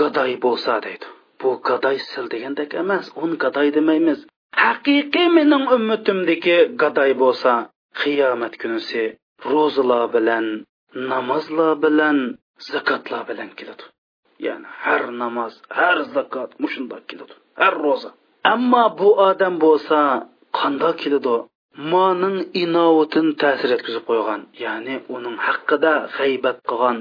gadoy bo'lsa deydi. Bu gadoy sil degandek emas un gadoy demaymiz. Haqiqiy mening ummatimdagi gadoy bo'lsa qiyomat kunisi ro'zalar bilan namozlar bilan zakotlar bilan keladi. Ya'ni har namoz har zakot mushundoq keladi har ro'za. Ammo bu odam bo'lsa qandoq keladi? Moning inovatini ta'sir etkazib qo'ygan ya'ni uning haqida g'aybat qilgan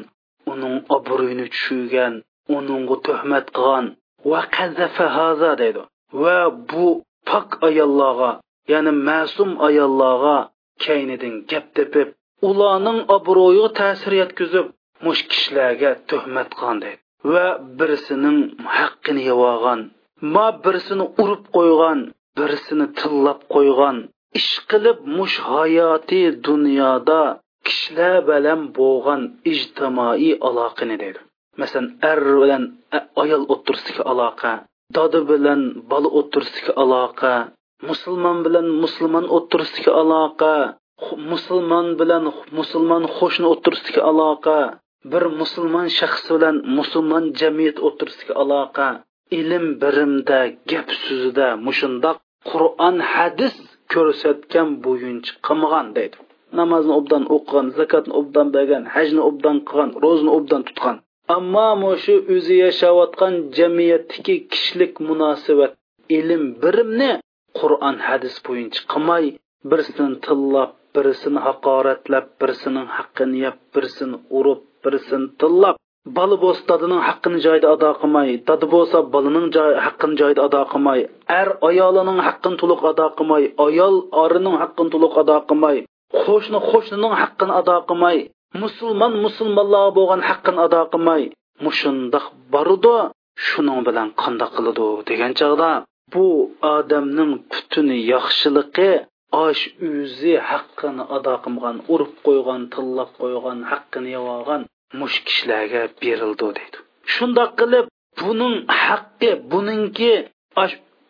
uning obro'yini tushirgan uningga tuhmat qilgan. Va qazafa haza deydi. Va bu pok ayollarga ya'ni ma'sum ayollarga kaynidan gap tepib ularning obro'yiga ta'sir yetkazib mush kishilarga tuhmat qilgan deydi. Va birisining haqqini yevolgan ma birisini urib qo'ygan birisini tillab qo'ygan ish qilib mush hayotiy dunyoda kishilar bilan bo'lgan ijtimoiy aloqani deydi masalan er bilan ayol o'ttirsidagi aloqa dodi bilan bola o'ttirsidagi aloqa musulmon bilan musulmon o'ttirsidagi aloqa musulmon bilan musulmon qo'shni o'ttirsidagi aloqa bir musulmon shaxs bilan musulmon jamiyat o'ttirsidagi aloqa ilm birimda gap so'zida mushundoq qur'on hadis ko'rsatgan bo'yincha qilmagan deydi. Namozni obdan o'qigan zakotni obdan bergan hajni obdan qilgan ro'zni obdan tutgan. Ammo shu o'zi yashayotgan jamiyatdagi kishilik munosabat ilm birimni qur'on hadis bo'yicha qilmay birsini tillab birisini haqoratlab birisining haqqini yeb birisini urib birisini tillab bola bo'lsa dadining haqqini joyida ado qilmay dadi bo'lsa bolaning haqqini joyida ado qilmay er ayolining haqqini to'liq ado qilmay ayol orining haqqini to'liq ado qilmay qo'shni qo'shnining haqqini ado qilmay musulmon musulmonlarga bo'lgan haqqini ado qilmay mushundoq bordi shuning bilan qandoq qiladi degan chog'da bu odamning butun yaxshiligi osh o'zi haqqini ado qilgan urib qo'ygan tillab qo'ygan haqqini yevolgan mush kishilarga berildi deydi. Shundoq qilib buning haqqi buningki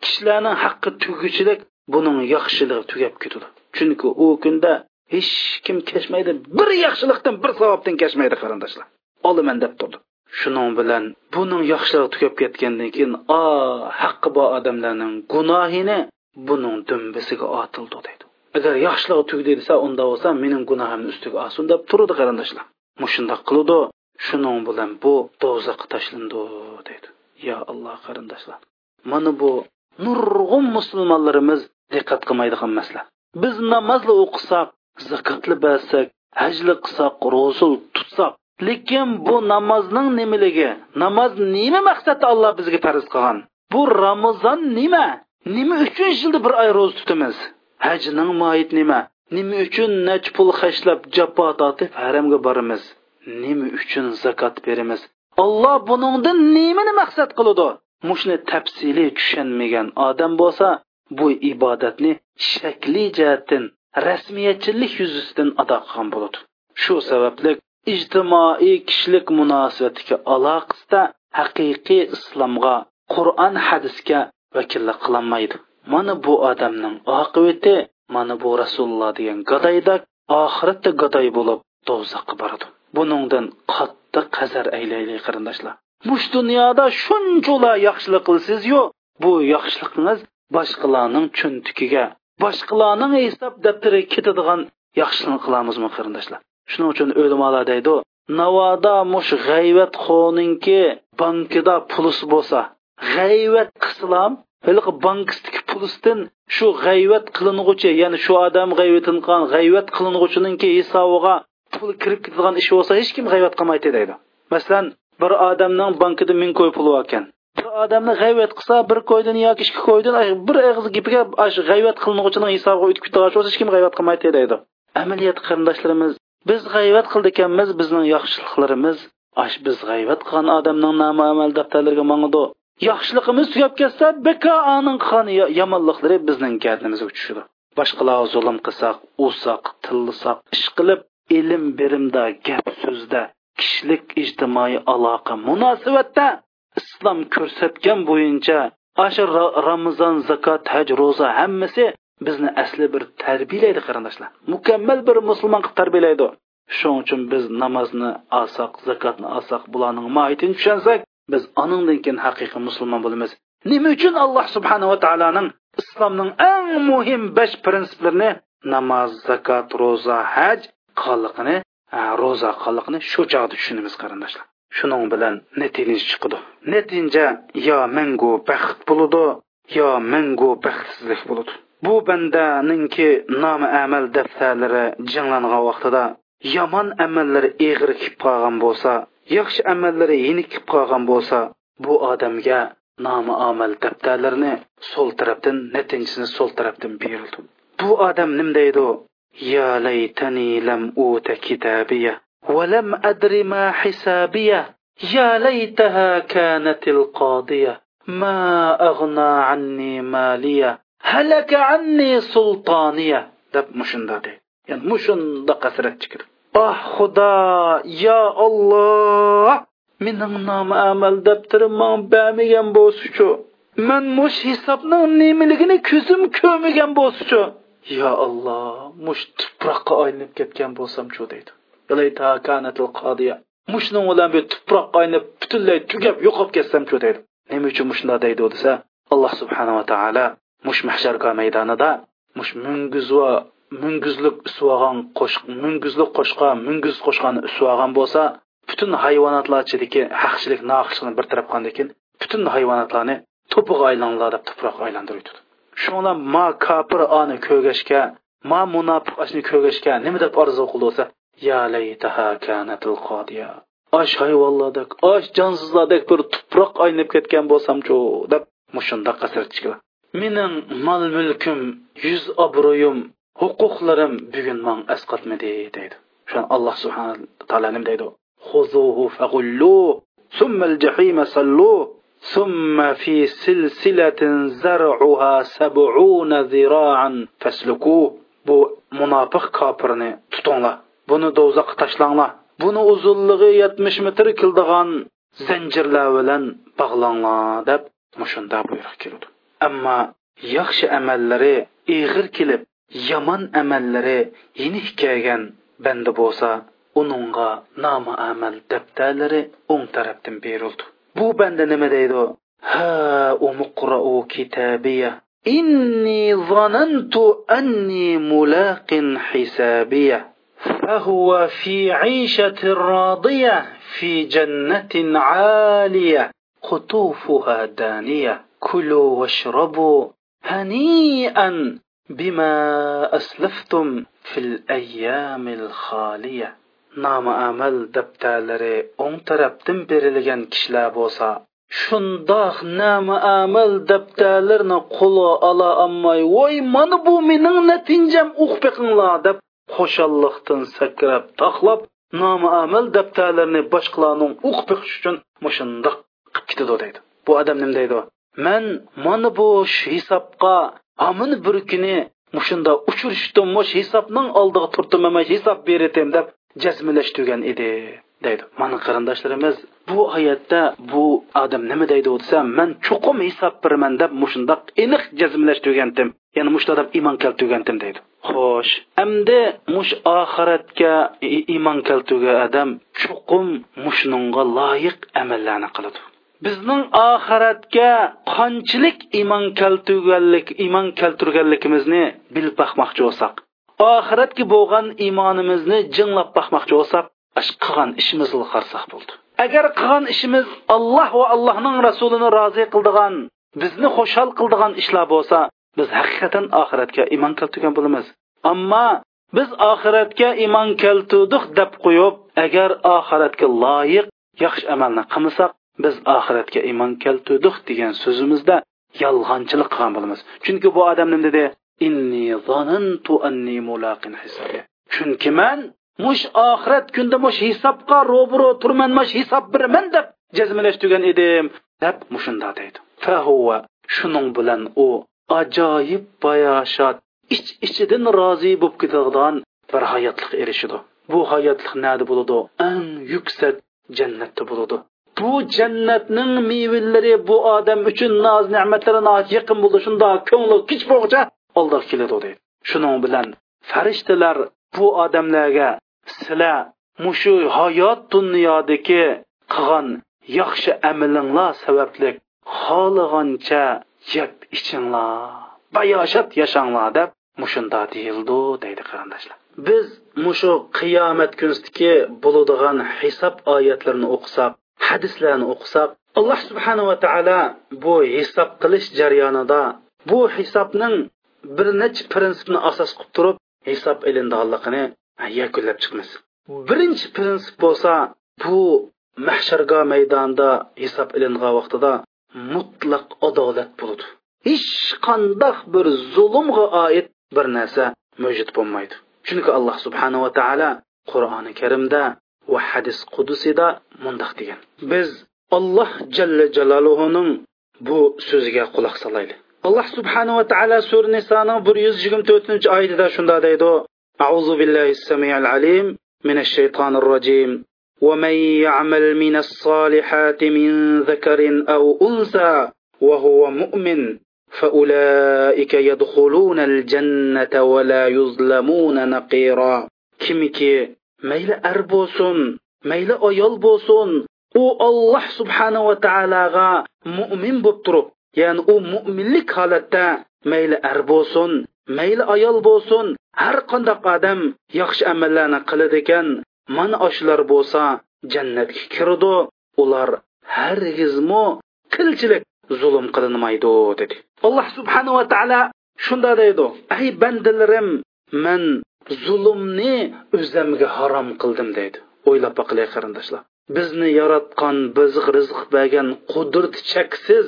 kishilarning haqqi tuguchilik buning yaxshiligi tugab ketadi chunki u kunda hech kim kechmaydi bir yaxshilikdan bir savobdan kechmaydi qarindoshlar olaman deb turdi shuning bilan buning yaxshiligi tugab ketgandan keyin o haqqi bor odamlarning gunohini buning dumbisiga otildi deydi. Agar yaxshiligi tugdi desa unda bo'lsa mening gunohimni ustiga olsin deb turdi qarindoshlar. Mushundoq qiludi shuning bilan bu do'zaxga tashlandi deydi. Yo alloh qarindoshlar mana bu nurg'un musulmonlarimiz diqqat qilmaydigan masala. Biz namozli o'qisak zakotli bersak hajli qilsak ro'zul tutsak lekin bu namozning nimaligi namoz nima maqsadda alloh bizga farz qilgan? Bu ramazon nima? Nima uchun yilda bir oy ro'za tutamiz? Hajning moyit nima? Nima uchun nach pul xashlab jabbo tortib haramga boramiz? Nima uchun zakot beramiz? Olloh buningdan nimani maqsad qiladi? Mushni tafsili tushunmagan odam bo'lsa bu ibodatni shakli jihatdan rasmiyatchilik yuzasidan ado qilgan bo'ladi. Shu sababli ijtimoiy kishilik munosabatiga aloqasida haqiqiy islomga qur'on hadisga vakillik qilolmaydi mana bu odamning oqibati mana bu rasululloh degan gadoydak oxiratda gadoy bo'lib do'zaxga boradi. Buningdan qattiq qazar aylaylik qarindoshlar. Mush dunyoda shunchalar yaxshilik qilsizyu bu yaxshiligingiz boshqalarning cho'ntikiga boshqalarning hisob daftariga ketadigan yaxshilik qilamizmi qarindoshlar? Shuning uchun o'limalar deydi navoda mush g'ayvat xoninki bankida pulis bo'lsa g'ayvat qilsalam haligi bankistiki pulisdan shu g'ayvat qiling'uchi ya'ni shu odam g'ayvatin qilgan g'ayvat qiling'uchininki hisobiga pul kirib ketadigan ish bo'lsa hech kim g'ayvat qilmaydi deydi. Masalan bir odamning bankida ming ko'y puli bor ekan bir odamni g'ayvat qilsa bir ko'ydan yoki ikki ko'ydan bir og'iz gapiga g'ayvat qiling'uchining hisobiga o'tib ketadigan bo'lsa hech kim g'ayvat qilmaydi deydi. Amaliyat qarindoshlarimiz biz g'ayvat qildi ekanmiz bizning yaxshiliklarimiz ash biz g'ayvat qilgan odamning nomi amal daftarlariga mangidi. Yaxshiligimiz tugab ketsa beka aning qilgan yomonliklari bizning gardimizga tushadi boshqalarga zulm qilsak ursak tillasak ish qilib ilm birimda gap so'zda kishilik ijtimoiy aloqa munosabatda islom ko'rsatgan bo'yicha ashu ramazon zakot haj ro'za hammasi bizni asli bir tarbiyalaydi qarindoshlar. Mukammal bir musulmon qilib tarbiyalaydi. Shuning uchun biz namozni olsak zakotni olsak bularning mohiyatini tushunsak biz aningdan keyin haqiqiy musulmon bo'lamiz. Nima uchun alloh subhanava taoloning islomning eng muhim besh prinsiplarini namoz zakot ro'za haj qonliqini ro'za qonliqini shu chog'da tushunamiz qarindoshlar. Shuning bilan natija chiqadi natija yo mangu baxt bo'ladi yo mangu baxtsizlik bo'ladi bu bandaninki nomi amal daftarlari jinglangan vaqtida yomon amallari eg'ir kelib qolgan bo'lsa yaxshi amallari yenikib qolgan bo'lsa bu odamga nomi amal daftarlarini so'l tarafdan netinchini so'l tarafdan berildi bu odam nim deydi? Ya laytani lam uta kitabiya va lam adri ma hisabiya. Ya laytaha kanatil qodiya ma aghna anni maliya. Halaka anni sultaniya. Deb mushunda de. Ya'ni mushunda qasrat chikirdi oh xudo yo olloh mening nomi amal daftarim man bermagan bo'lsichu man mush hisobning nimaligini ko'zim ko'rmagan bo'lsichu yo olloh mush tuproqqa aylanib ketgan bo'lsamchu deydi. Mushning bilan bu tuproqqa aylanib butunlay tugab yo'qolib ketsam-chu deydi. Nima uchun mushunday deydi desa alloh subhanava taolo mush mahsharga maydonida mush munguz mungizlik munguzlik qo'shiq qo'shq munguzlik qo'shqa mungiz qo'shqani usvogan bo'lsa butun hayvonotlar ichidagi haqchilik nohaqchilikni bir taraf qilgandan butun hayvonotlarni to'piga aylanglar deb tuproqqa aylantirib shunga ma kafir ani ko'gashga ma munofiq ashni ko'gashga nima deb orzu qildi ya laytaha kanatil qodiya osh hayvonlardek osh jonsizlardek bir tuproq aynab ketgan bo'lsamchu deb mushunda qasr mening mol mulkim yuz obro'yim huquqlarim bugun man asqatmidi deydi. Shuni alloh subhana taolo nim deydi huzuhu fag'ullu al-jahima sallu summa fi silsilatin zar'uha sab'una zira'an fasluku. Bu munofiq kofirni tutinglar. Buni do'zaxga tashlanglar. Buni uzunligi 70 metr kildigan zanjirlar bilan bog'langlar deb mushunda buyruq keldi. Ammo yaxshi amallari ig'ir kelib yomon amallari yenik kelgan banda bo'lsa uningga nomi amal daftarlari o'ng tarafdan berildi bu banda nima deydi ha umuqra'u kitabiya inni zanantu anni mulaqin hisabiya فهو في عيشة راضية في جنة عالية قطوفها دانية كلوا واشربوا هنيئا بما أسلفتم في الأيام الخالية نام أمل دبتالري أون تربتن berilgan kishilar bo'lsa shundoq nama amal daftarlarini qo'li ola olmay voy mana bu mening natijam uqbiqinglar deb xushalliqdan sakrab taxlab nomi amal daftarlarini boshqalarning o'qib beqish uchun mushundoq qilib ketadi deydi bu odam nima deydi man mana bu hisobga amin bir kuni mushunda uchrashdim mush hisobning oldiga turdim hisob beratim deb jazmilashtirgan edi deydi mana qarindoshlarimiz bu oyatda bu odam nima deydi desa man chuqum hisob beraman deb mushundoq aniq jazmilashtirgandim ya'ni mushda deb iymon keltirgandim deydi xo'sh endi mush oxiratga iymon keltirgan odam chuqum mushnunga loyiq amallarni qiladi bizning oxiratga qanchalik iymon keltirganlik iymon keltirganligimizni bilib boqmoqchi bo'lsak oxiratga bo'lgan iymonimizni jinglab boqmoqchi bo'lsak qilgan ishimizni qarsak bo'ldi. Agar qilgan ishimiz alloh va allohning rasulini rozi qildigan bizni xushhol qildigan ishlar bo'lsa biz haqiqatan oxiratga iymon keltirgan bo'lamiz. Ammo biz oxiratga iymon keltirdik deb qo'yib agar oxiratga loyiq yaxshi amalni qilmasak biz oxiratga iymon keltirdik degan so'zimizda yolg'onchilik qilgan bo'lamiz. Chunki bu odam nima dedi inni zanantu anni mulaqin hisobi chunki man mush oxirat kunda mush hisobga ro'bro turman mush hisob beraman deb jazmalashtirgan edim deb mushunda deydi. Fahuva shuning bilan u ajoyib bayoshat ich ichidan rozi bo'lib ketadigan bir hayotlik erishidi bu hayotlik nada bo'ladi eng yuksak jannatda bo'ladi bu jannatning mevalari bu odam uchun noz ne'matlari yaqin bo'ldi. Shunda ko'ngli kich bo'g'cha oldiga keladi deydi. Shuning bilan farishtalar bu odamlarga sizlar mushu hayot dunyodagi qilgan yaxshi amalinglar sababli xohlagancha yeb ichinglar bayoshat yashanglar deb mushunda deyildi deydi qarindoshlar. Biz mushu qiyomat kunidagi bo'ladigan hisob oyatlarini o'qisak hadislarni o'qisak alloh subhanava taolo bu hisob qilish jarayonida bu hisobning bir necha prinsipni asos qilib turib hisob ilindiganligini yakunlab chiqamiz. Birinchi prinsip bo'lsa bu mahsharga maydonda hisob ilingan vaqtida mutlaq adolat bo'ladi. Hech qandoq bir zulmga oid bir narsa mavjud bo'lmaydi. Chunki alloh subhanava taolo qur'oni karimda va hadis qudusida mundoq degan biz alloh jalla jaloluhuning bu so'ziga quloq solaylik alloh subhanava taolo sura nisoning bir yuz yigirma to'rtinchi oyatida shunday deydi أعوذ بالله السميع العليم من الشيطان الرجيم ومن يعمل من الصالحات من ذكر أو أنثى وهو مؤمن فأولئك يدخلون الجنة ولا يظلمون نقيرا kimiki mayli ar bo'lsin mayli ayol bo'lsin. U olloh subhanava taologa mo'min bo'lib turib ya'ni u mo'minlik holatda mayli ar bo'lsin mayli ayol bo'lsin har qandoq odam yaxshi amallarni qiladi ekan. Mana shular bo'lsa jannatga kirdi. Ular hargizmo qilchilik zulm qilinmaydi dedi. Alloh subhanava taolo shunda deydi ey bandalarim man zulmni o'zimga harom qildim deydi. O'ylab boqilik qarindoshlar. Bizni yaratgan bizga rizq bergan qudrat cheksiz.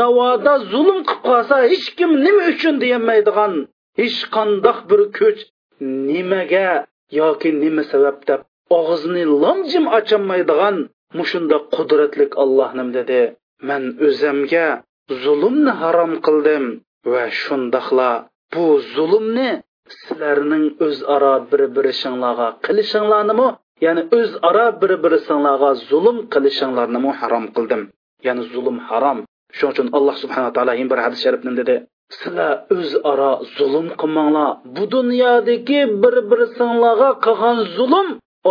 Navoda zulm qilib qolsa hech kim nima uchun deyolmaydigan hech qandoq bir kuch nimaga yoki nima sabab deb og'zini lomjim ocholmaydigan mushunda qudratlik olloh nim dedi. Man o'zimga zulmni harom qildim va shundoqla bu zulmni sizlarning o'zaro bir birishinglarga qilishinglarnimi? Ya'ni o'zaro bir birisinglarga zulm qilishinglarnimi harom qildim. Ya'ni zulm harom. Shuning uchun alloh subhanaa taolo bir hadis sharifni dedi sizlar o'zaro zulm qilmanglar. Bu dunyodagi bir birisinglarga qilgan zulm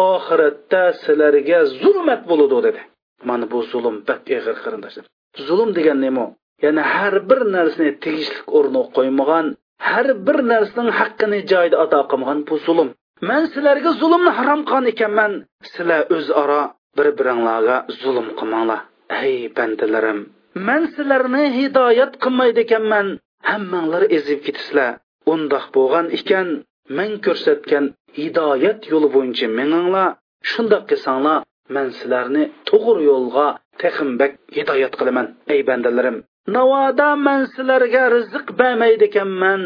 oxiratda sizlarga zulmat bo'ladi dedi. Mana bu zulm bak ig'ir qarindoshlar. Zulm degan nima ya'ni har bir narsani tegishli o'rniga qo'ymagan har bir narsaning haqqini joyida ato qilmagan bu zulm. Man sizlarga zulmni harom qilgan ekanman. Sizlar o'zaro bir biringlarga zulm qilmanglar ey bandalarim. Man sizlarni hidoyat qilmaydi ekanman. Hammanglar ezib ketisizlar undoq bo'lgan ekan. Men ko'rsatgan hidoyat yo'li bo'yicha meninglar. Shundoq qilsanglar man sizlarni to'g'ri yo'lga tehimbak hidoyat qilaman ey bandalarim. Navoda man sizlarga rizq bermaydi ekanman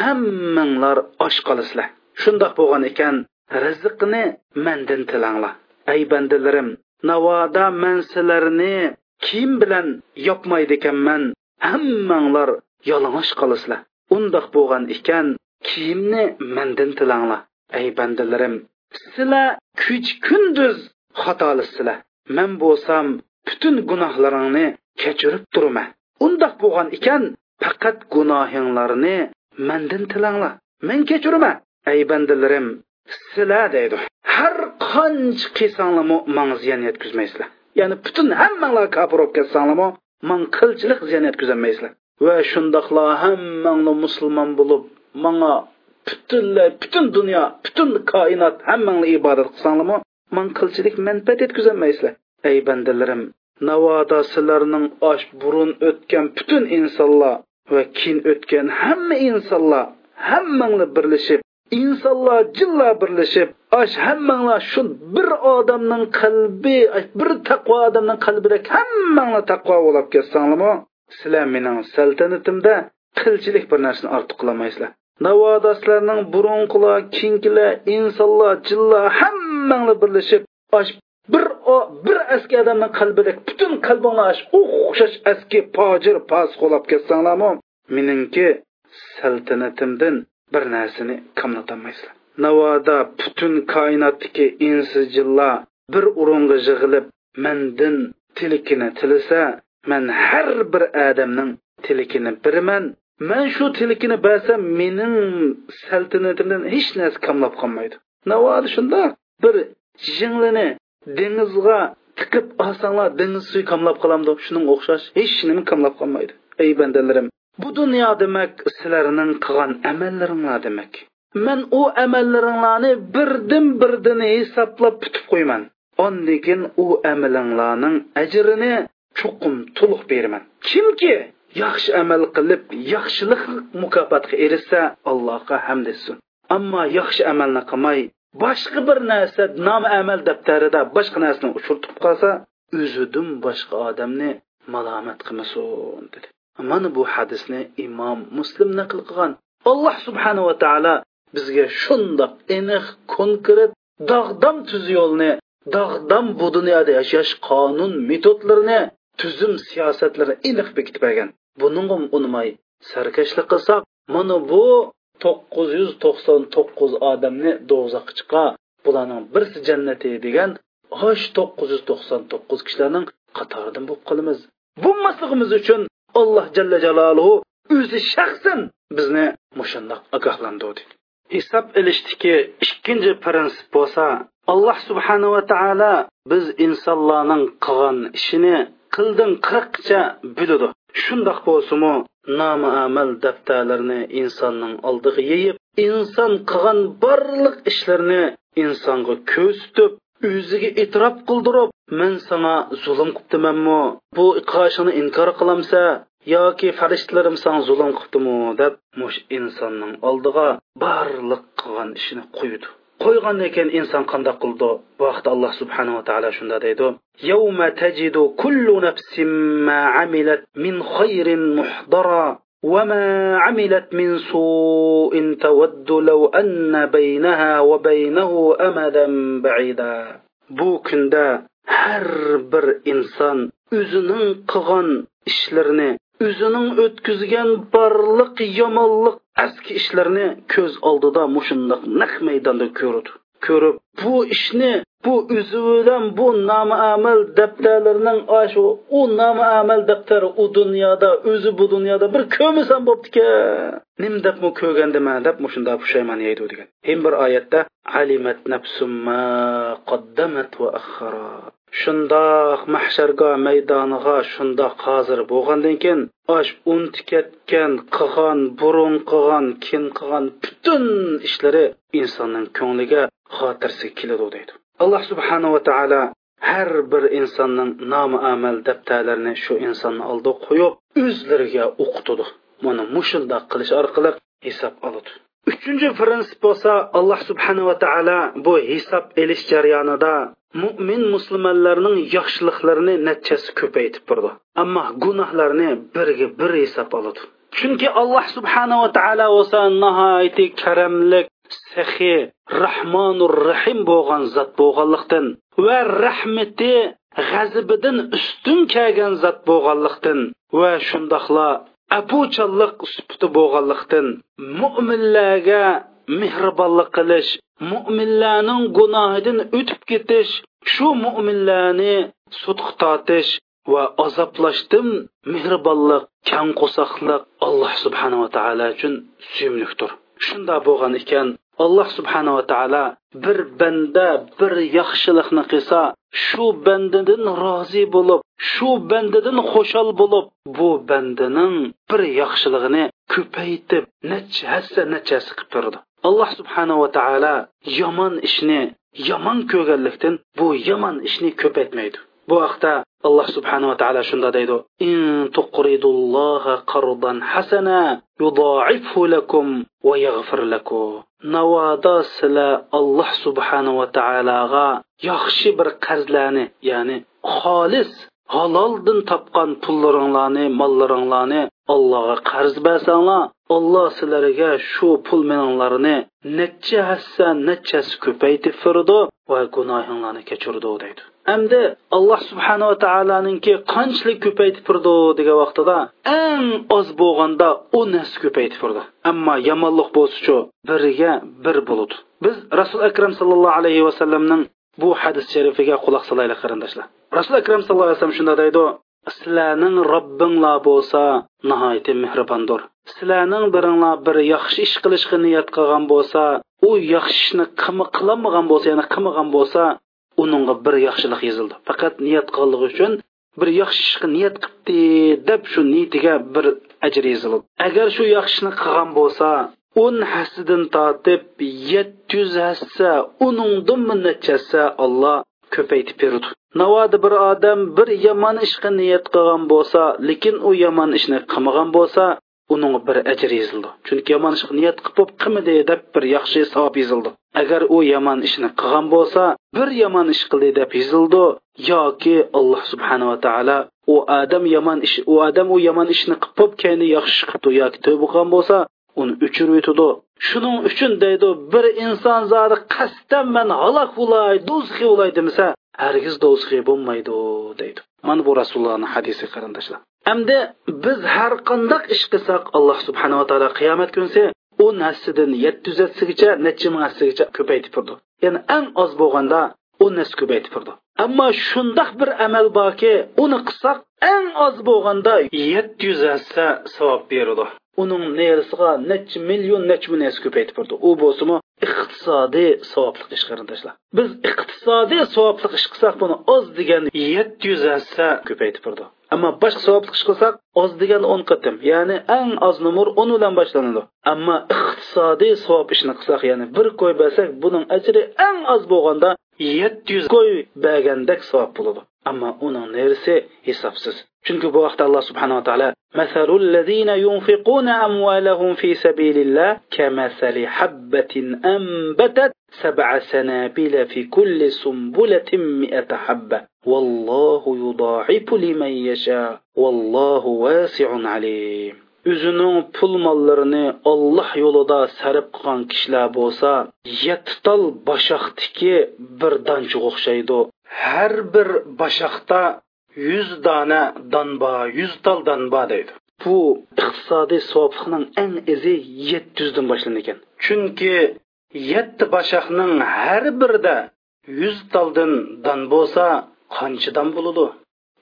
hammanglar och qolasizlar. Shundoq bo'lgan ekan rizqni mandan tilanglar. Ey bandalarim navoda man sizlarni kiyim bilan yopmaydi ekanman hammanglar yalang'och qolasizlar. Undoq bo'lgan ekan kiyimni mandan tilanglar? Ey bandalarim sizlar kuch kunduz xatolisizlar. Man bo'lsam butun gunohlaringni kechirib turaman undoq bo'lgan ekan faqat gunohinglarni mandan tilanglar. Men kechiraman ey bandalarim sizlar deydi. Har qancha qilsanglarmi manga ziyon yetkazmaysizlar. Ya'ni butun hammanglar kofir bo'lib ketsanglarmi man qilchilik ziyon yetkazolmaysizlar. Va shundoqla hammanglar musulmon bo'lib manga butunlay butun dunyo butun koinot hammanglar ibodat qilsanglarmi man qilchilik manfaat yetkazolmaysizlar. Ey bandalarim navoda sizlarning osh burun o'tgan butun insonlar va keyin o'tgan hamma insonlar hammanglar birlashib insonlar jinlar birlashib osh hammanglar shu bir odamning qalbi bir taqvo odamning qalbida hammanglar taqvo bo'lib ketsanglarmi sizlar mening saltanatimda qilchilik bir narsani ortiq qilolmaysizlar. Navoda sizlarning burunqilar keyingilar insonlar jinlar hammanglar birlashib osh bir o bir eski odamning qalbidagi butun qalbinglar o'xshash eski pojir pos qo'lab ketsanglarmi meningki saltanatimdan bir narsani kamlatolmaysizlar navoda butun koinotdagi insi bir o'ringa yig'ilib mendan tilikini tilisa men har bir odamning tilikini biriman man shu tilikini bersam mening saltanatimdan hech narsa kamlab qolmaydi. Navoda shunda bir jinglini dengizga tiqib olsanglar dengiz suvi kamlab qolamdi shuning o'xshash hech nima kamlab qolmaydi. Ey bandalarim bu dunyo demak sizlarning qilgan amallaringlar demak. Men u amallaringlarni birdan birdan hisoblab bitib qo'yman. Ondekin u amalinglarning ajrini chuqum to'liq beraman. Kimki yaxshi amal qilib yaxshilik mukofotga erishsa allohga hamd etsin. Ammo yaxshi amalni qilmay boshqa bir narsa nom amal daftarida boshqa narsani uchirtib qolsa o'zidan boshqa odamni malomat qilmasin dedi. Mana bu hadisni imom muslim naql qilgan. Alloh subhanava taolo bizga shundoq aniq konkret dog'dam tuz yo'lni dog'dam bu dunyoda yashash qonun metodlarini tuzum siyosatlarini aniq bekitib bergan. Bunga unmay sarkashlik qilsak mana bu to'qqiz yuz to'qson to'qqiz odamni do'zaxga chiqa bularning birsi jannati degan hosh to'qqiz yuz to'qson to'qqiz kishilarning qatoridan bo'lib qolamiz. Bo'lmasligimiz uchun alloh jalla jaloluhu o'zi shaxsan bizni mushundoq ogohlantirdi. Hisob ilishdiki ikkinchi prinsip bo'lsa alloh subhanava taolo biz insonlarning qilgan ishini qildin qirqcha biladi. Shundoq bo'lsimi nomi amal daftarlarini insonning oldiga yeyib inson qilgan barliq ishlarni insonga ko'rsatib o'ziga e'tirof qildirib men sana zulm qilibdimanmi bu qoshini inkor qilamsa yoki farishtalarim san zulm qilibdimi deb mush insonning oldiga barliq qilgan ishini qo'ydi. Qo'ygandan keyin inson qandoq qildi bu vaqtda alloh subhanava taolo shunda deydi yawma tajidu kullu nafsin ma amilat min khayrin muhdara وما عملت من سوء تود لو أن بينها وبينه أمدا بعيدا bu kunda har bir inson o'zining qilgan ishlarini o'zining o'tkazgan barliq yomonlik aski ishlarni ko'z oldida mushundoq naq maydonda ko'rdi ko'rib bu ishni bu o'zi bu nomi amal daftarlarining shu u nomi amal daftari u dunyoda o'zi bu dunyoda bir ko'misan bo'ptikan nim debmi ko'rgandima deb mushunda pushaymon yeydi degan. Hem bir oyatda alimat nafsumma qaddamat va axara shundoq mahshargoh maydoniga shundoq hozir bo'lgandan keyin osh unti ketgan qilgan burun qilgan kin qilgan butun ishlari insonning ko'ngliga xotirsiga keladi deydi. Alloh subhanava taolo har bir insonning nomi amal daftarlarini shu insonni oldiga qo'yib o'zlariga o'qitadi. Mana mushundoq qilish orqali hisob oladi. Uchinchi prinsip bo'lsa alloh subhanava taolo bu hisob elish jarayonida mo'min musulmonlarning yaxshiliklarini natchasi ko'paytib turdi. Ammo gunohlarni birga bir hisob oladi. Chunki alloh subhanava taolo bo'lsa nihoyatda karamlik sahi rahmonur rahim bo'lgan zot bo'lganlikdan va rahmati g'azibidan ustun kelgan zot bo'lganlikdan va shundoqla abuchalliq suputi bo'lganlikdan mo'minlarga mehribonlik qilish mo'minlarning gunohidan o'tib ketish shu mo'minlarni sudqa tortish va azoblashdan mehribonlik kang qo'soqliq alloh subhanava taolo uchun suyimlikdir shunda bo'lgan ekan alloh subhanava taolo bir banda bir yaxshilikni qilsa shu bandadan rozi bo'lib shu bandadan xushal bo'lib bu bandaning bir yaxshiligini ko'paytib necha hassa nechasi qilib turdi alloh subhanava taolo yomon ishni yomon ko'rganlikdan bu yomon ishni ko'paytmaydi. Bu haqda alloh subhanava taolo shunda deydi. In tuqridulloha qardan hasana yudoifhu lakum va yaghfir lakum. Navoda sizlar alloh subhanava taologa yaxshi bir qarzlarni ya'ni xolis haloldan topgan pullaringlarni mollaringlarni allohga qarz bersanglar alloh sizlarga shu pul meninglarni necha hassa nechasi ko'paytib firdi va gunohinglarni kechirdi deydi. Endi alloh subhanava taoloninki qanchalik ko'paytib turdi degan vaqtida eng oz bo'lganda u narsa ko'paytib turdi. Ammo yomonlik bo'lsichu biriga bir bo'ludi biz rasul akram sallallohu alayhi vasallamning bu hadis sharifiga quloq solaylik qarindoshlar. Rasul akram sallallohu alayhi vasallam shunday deydi sizlarning robbinglar bo'lsa nihoyatda mehribondir. Sizlarning biringlar bir yaxshi ish qilishga niyat qilgan bo'lsa u yaxshi ishni qilmagan bo'lsa ya'ni qilmagan bo'lsa uningga bir yaxshilik yozildi. Faqat niyat qilganligi uchun bir yaxshi ishga niyat qilibdi deb shu niyatiga bir ajr yozildi. Agar shu yaxshi ishni qilgan bo'lsa o'n hassidan tortib yetti yuz hassa uningdan nechasi olloh ko'paytib berdi. Navoda bir odam bir yomon ishga niyat qilgan bo'lsa lekin u yomon ishni qilmagan bo'lsa uning bir ajr yozildi chunki yomon ishni niyat qilib qilmadi deb bir yaxshi savob yozildi agar u yomon ishni qilgan bo'lsa bir yomon ish qildi deb yozildi yoki alloh subhanava taolo u odam yomon ish u odam u yomon ishni qilib keyin yaxshi qilibdi yoki tavba qilgan bo'lsa uni uchirib o'tadi shuning uchun deydi bir inson zori qasddan man halok bo'lay do'zaxga bo'lay demasa hargiz do'zaxga bo'lmaydi deydi. Mana bu rasulullohni hadisi qarindoshlar. Hamda biz har qandoq ish qilsak alloh subhanava taolo qiyomat kunsi u narsadan yetti yuz hasigacha necha ming hasigacha ko'paytib turdi. Ya'ni eng oz bo'lganda o'n narsa ko'paytib turdi. Ammo shundoq bir amal borki uni qilsak eng oz bo'lganda yetti yuz hassa savob beradi uning nerisiga necha million necha narsa ko'paytib turdi. U bo'lsimi iqtisodiy savobli ish qarindoshlar. Biz iqtisodiy savobli ish qilsak buni oz degan yetti yuz hassa ko'paytib turdi. ammo boshqa savobli ish qilsak oz degan o'n qatim ya'ni eng oz numur o'n bilan boshlanadi ammo iqtisodiy savob ishni qilsak ya'ni bir qo'y bersak buning ajri eng oz bo'lganda yetti yuz qo'y bergandek savob bo'ladi ammo uning nerisi hisobsiz chunki bu vaqtda alloh subhanava taolo مثل الذين ينفقون أموالهم في سبيل الله كمثل حبة أنبتت سبع سنابل في كل سنبلة مئة حبة والله يضاعف لمن يشاء والله واسع عليم o'zining pul mollarini olloh yo'lida sarf qilgan kishilar bo'lsa yetti tal boshoqdiki bir donchiga o'xshaydi har bir boshoqda yuz dona donba yuz tal donba deydi bu iqtisodiy savoblikning eng izi yetti yuzdan boshlanadi ekan chunki yetti boshoqning har birida yuz taldan don bo'lsa qancha don bo'ladi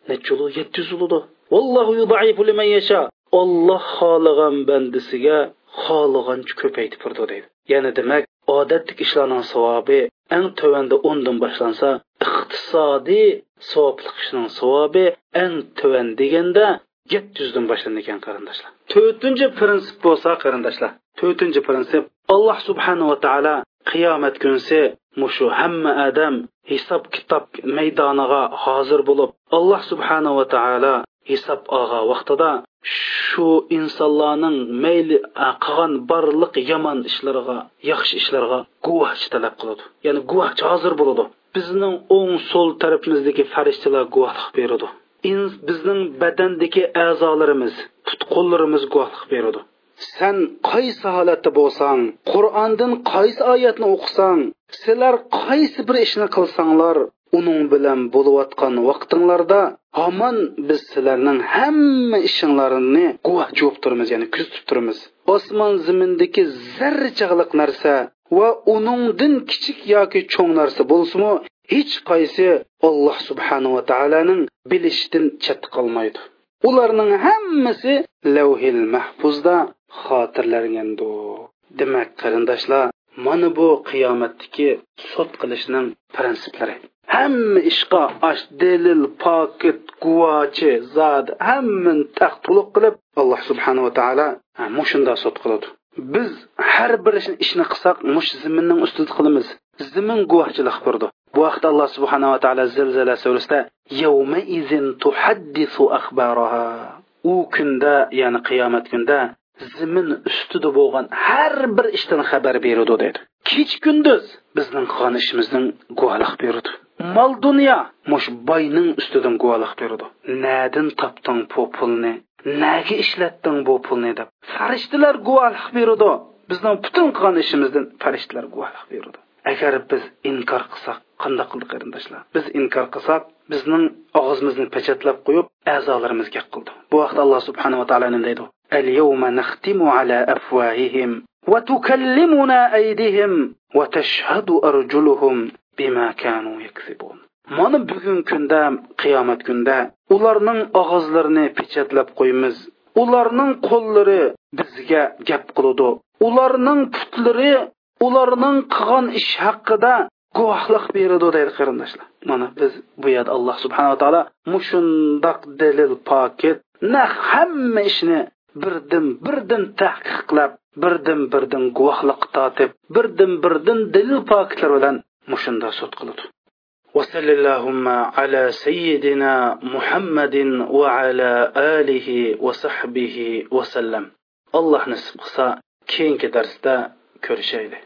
necha yetti yuz bo'ladi vallohu yudaifu liman yasha. Olloh xohlagan bandisiga xohlagancha ko'paytib turdi deydi. Ya'ni demak odatdagi ishlarning savobi eng tuvanda o'ndan boshlansa iqtisodiy savobli ishning savobi eng tuvan deganda yetti yuzdan boshlanadi ekan qarindoshlar. To'rtinchi prinsip bo'lsa qarindoshlar to'rtinchi prinsip. Alloh subhanava taolo qiyomat kunsi mushu hamma odam hisob kitob maydoniga hozir bo'lib alloh subhanava taolo hisob olgan vaqtida shu insonlarning mayli qilgan barliq yomon ishlariga yaxshi ishlarga guvohchi talab qiladi. Ya'ni guvohchi hozir bo'ladi. Bizning o'ng so'l tarafimizdagi farishtalar guvohlik beradi. Bizning badandagi a'zolarimiz put qo'llarimiz guvohlik beradi. Sen qaysi holatda bo'lsang qur'ondan qaysi oyatni o'qisang sizlar qaysi bir ishni qilsanglar uning bilan bo'layotgan vaqtinglarda hamon biz sizlarning hamma ishinglarini guvoh bo'lib turmiz ya'ni kuzatib turmiz osmon zimindagi zarrachag'liq narsa va uningdan kichik yoki cho'ng narsa bo'lsinmi hech qaysi alloh subhanava taoloning bilishdan chet qolmaydi. Ularning hammasi lavhil mahfuzda xotirlangandu demak qarindoshlar mana bu qiyomatdagi sud qilishning prinsiplari. Hamma ishqa ash dalil pokit guvochi zod hammani taqtuluq qilib alloh subhanava taolo mushunda sud qiladi. Biz har bir ishni qilsak mush ziminning ustida qilamiz. Zimin guvohchilik qildi bu vaqtda alloh subhanava taolo zilzila surasida yawma izin tuhaddisu akhbaraha. U kunda ya'ni qiyomat kunda zimin ustida bo'lgan har bir ishdan xabar beradi dedi. Kech kunduz bizning qilgan ishimizdan guvohlik beradi mol dunyo mush boyning ustidan guvohlik beradi nadin topding bu pulni. naga ishlatding bu pulni deb farishtalar guvohlik beradi bizning butun qilgan ishimizdan farishtalar guvohlik beradi agar biz inkor qilsak qanday qildi qarindoshlar biz inkor qilsak bizning og'zimizni pachatlab qo'yib a'zolarimizga qildi bu vaqt alloh subhanava taolo nima deydi اليوم نختم على أفواههم وتكلمنا أيديهم وتشهد أرجلهم بما كانوا يكسبون mana bugun kunda qiyomat kunda ularning og'izlarini pechatlab qo'yamiz ularning qo'llari bizga gap qiladi ularning putlari ularning qilgan ish haqida guvohlik beradi deydi qarindoshlar. Mana biz bu yerda alloh subhanava taolo mushundoq dalil pokit na hamma ishni birdan birdan tahqiqlab birdan birdan guvohlik totib birdan birdan dalil pokitlar bilan mushunda sud qiladi وصل اللهم على سيدنا محمد وعلى آله وصحبه وسلم. الله نسقص كين كدرستا كرشيدي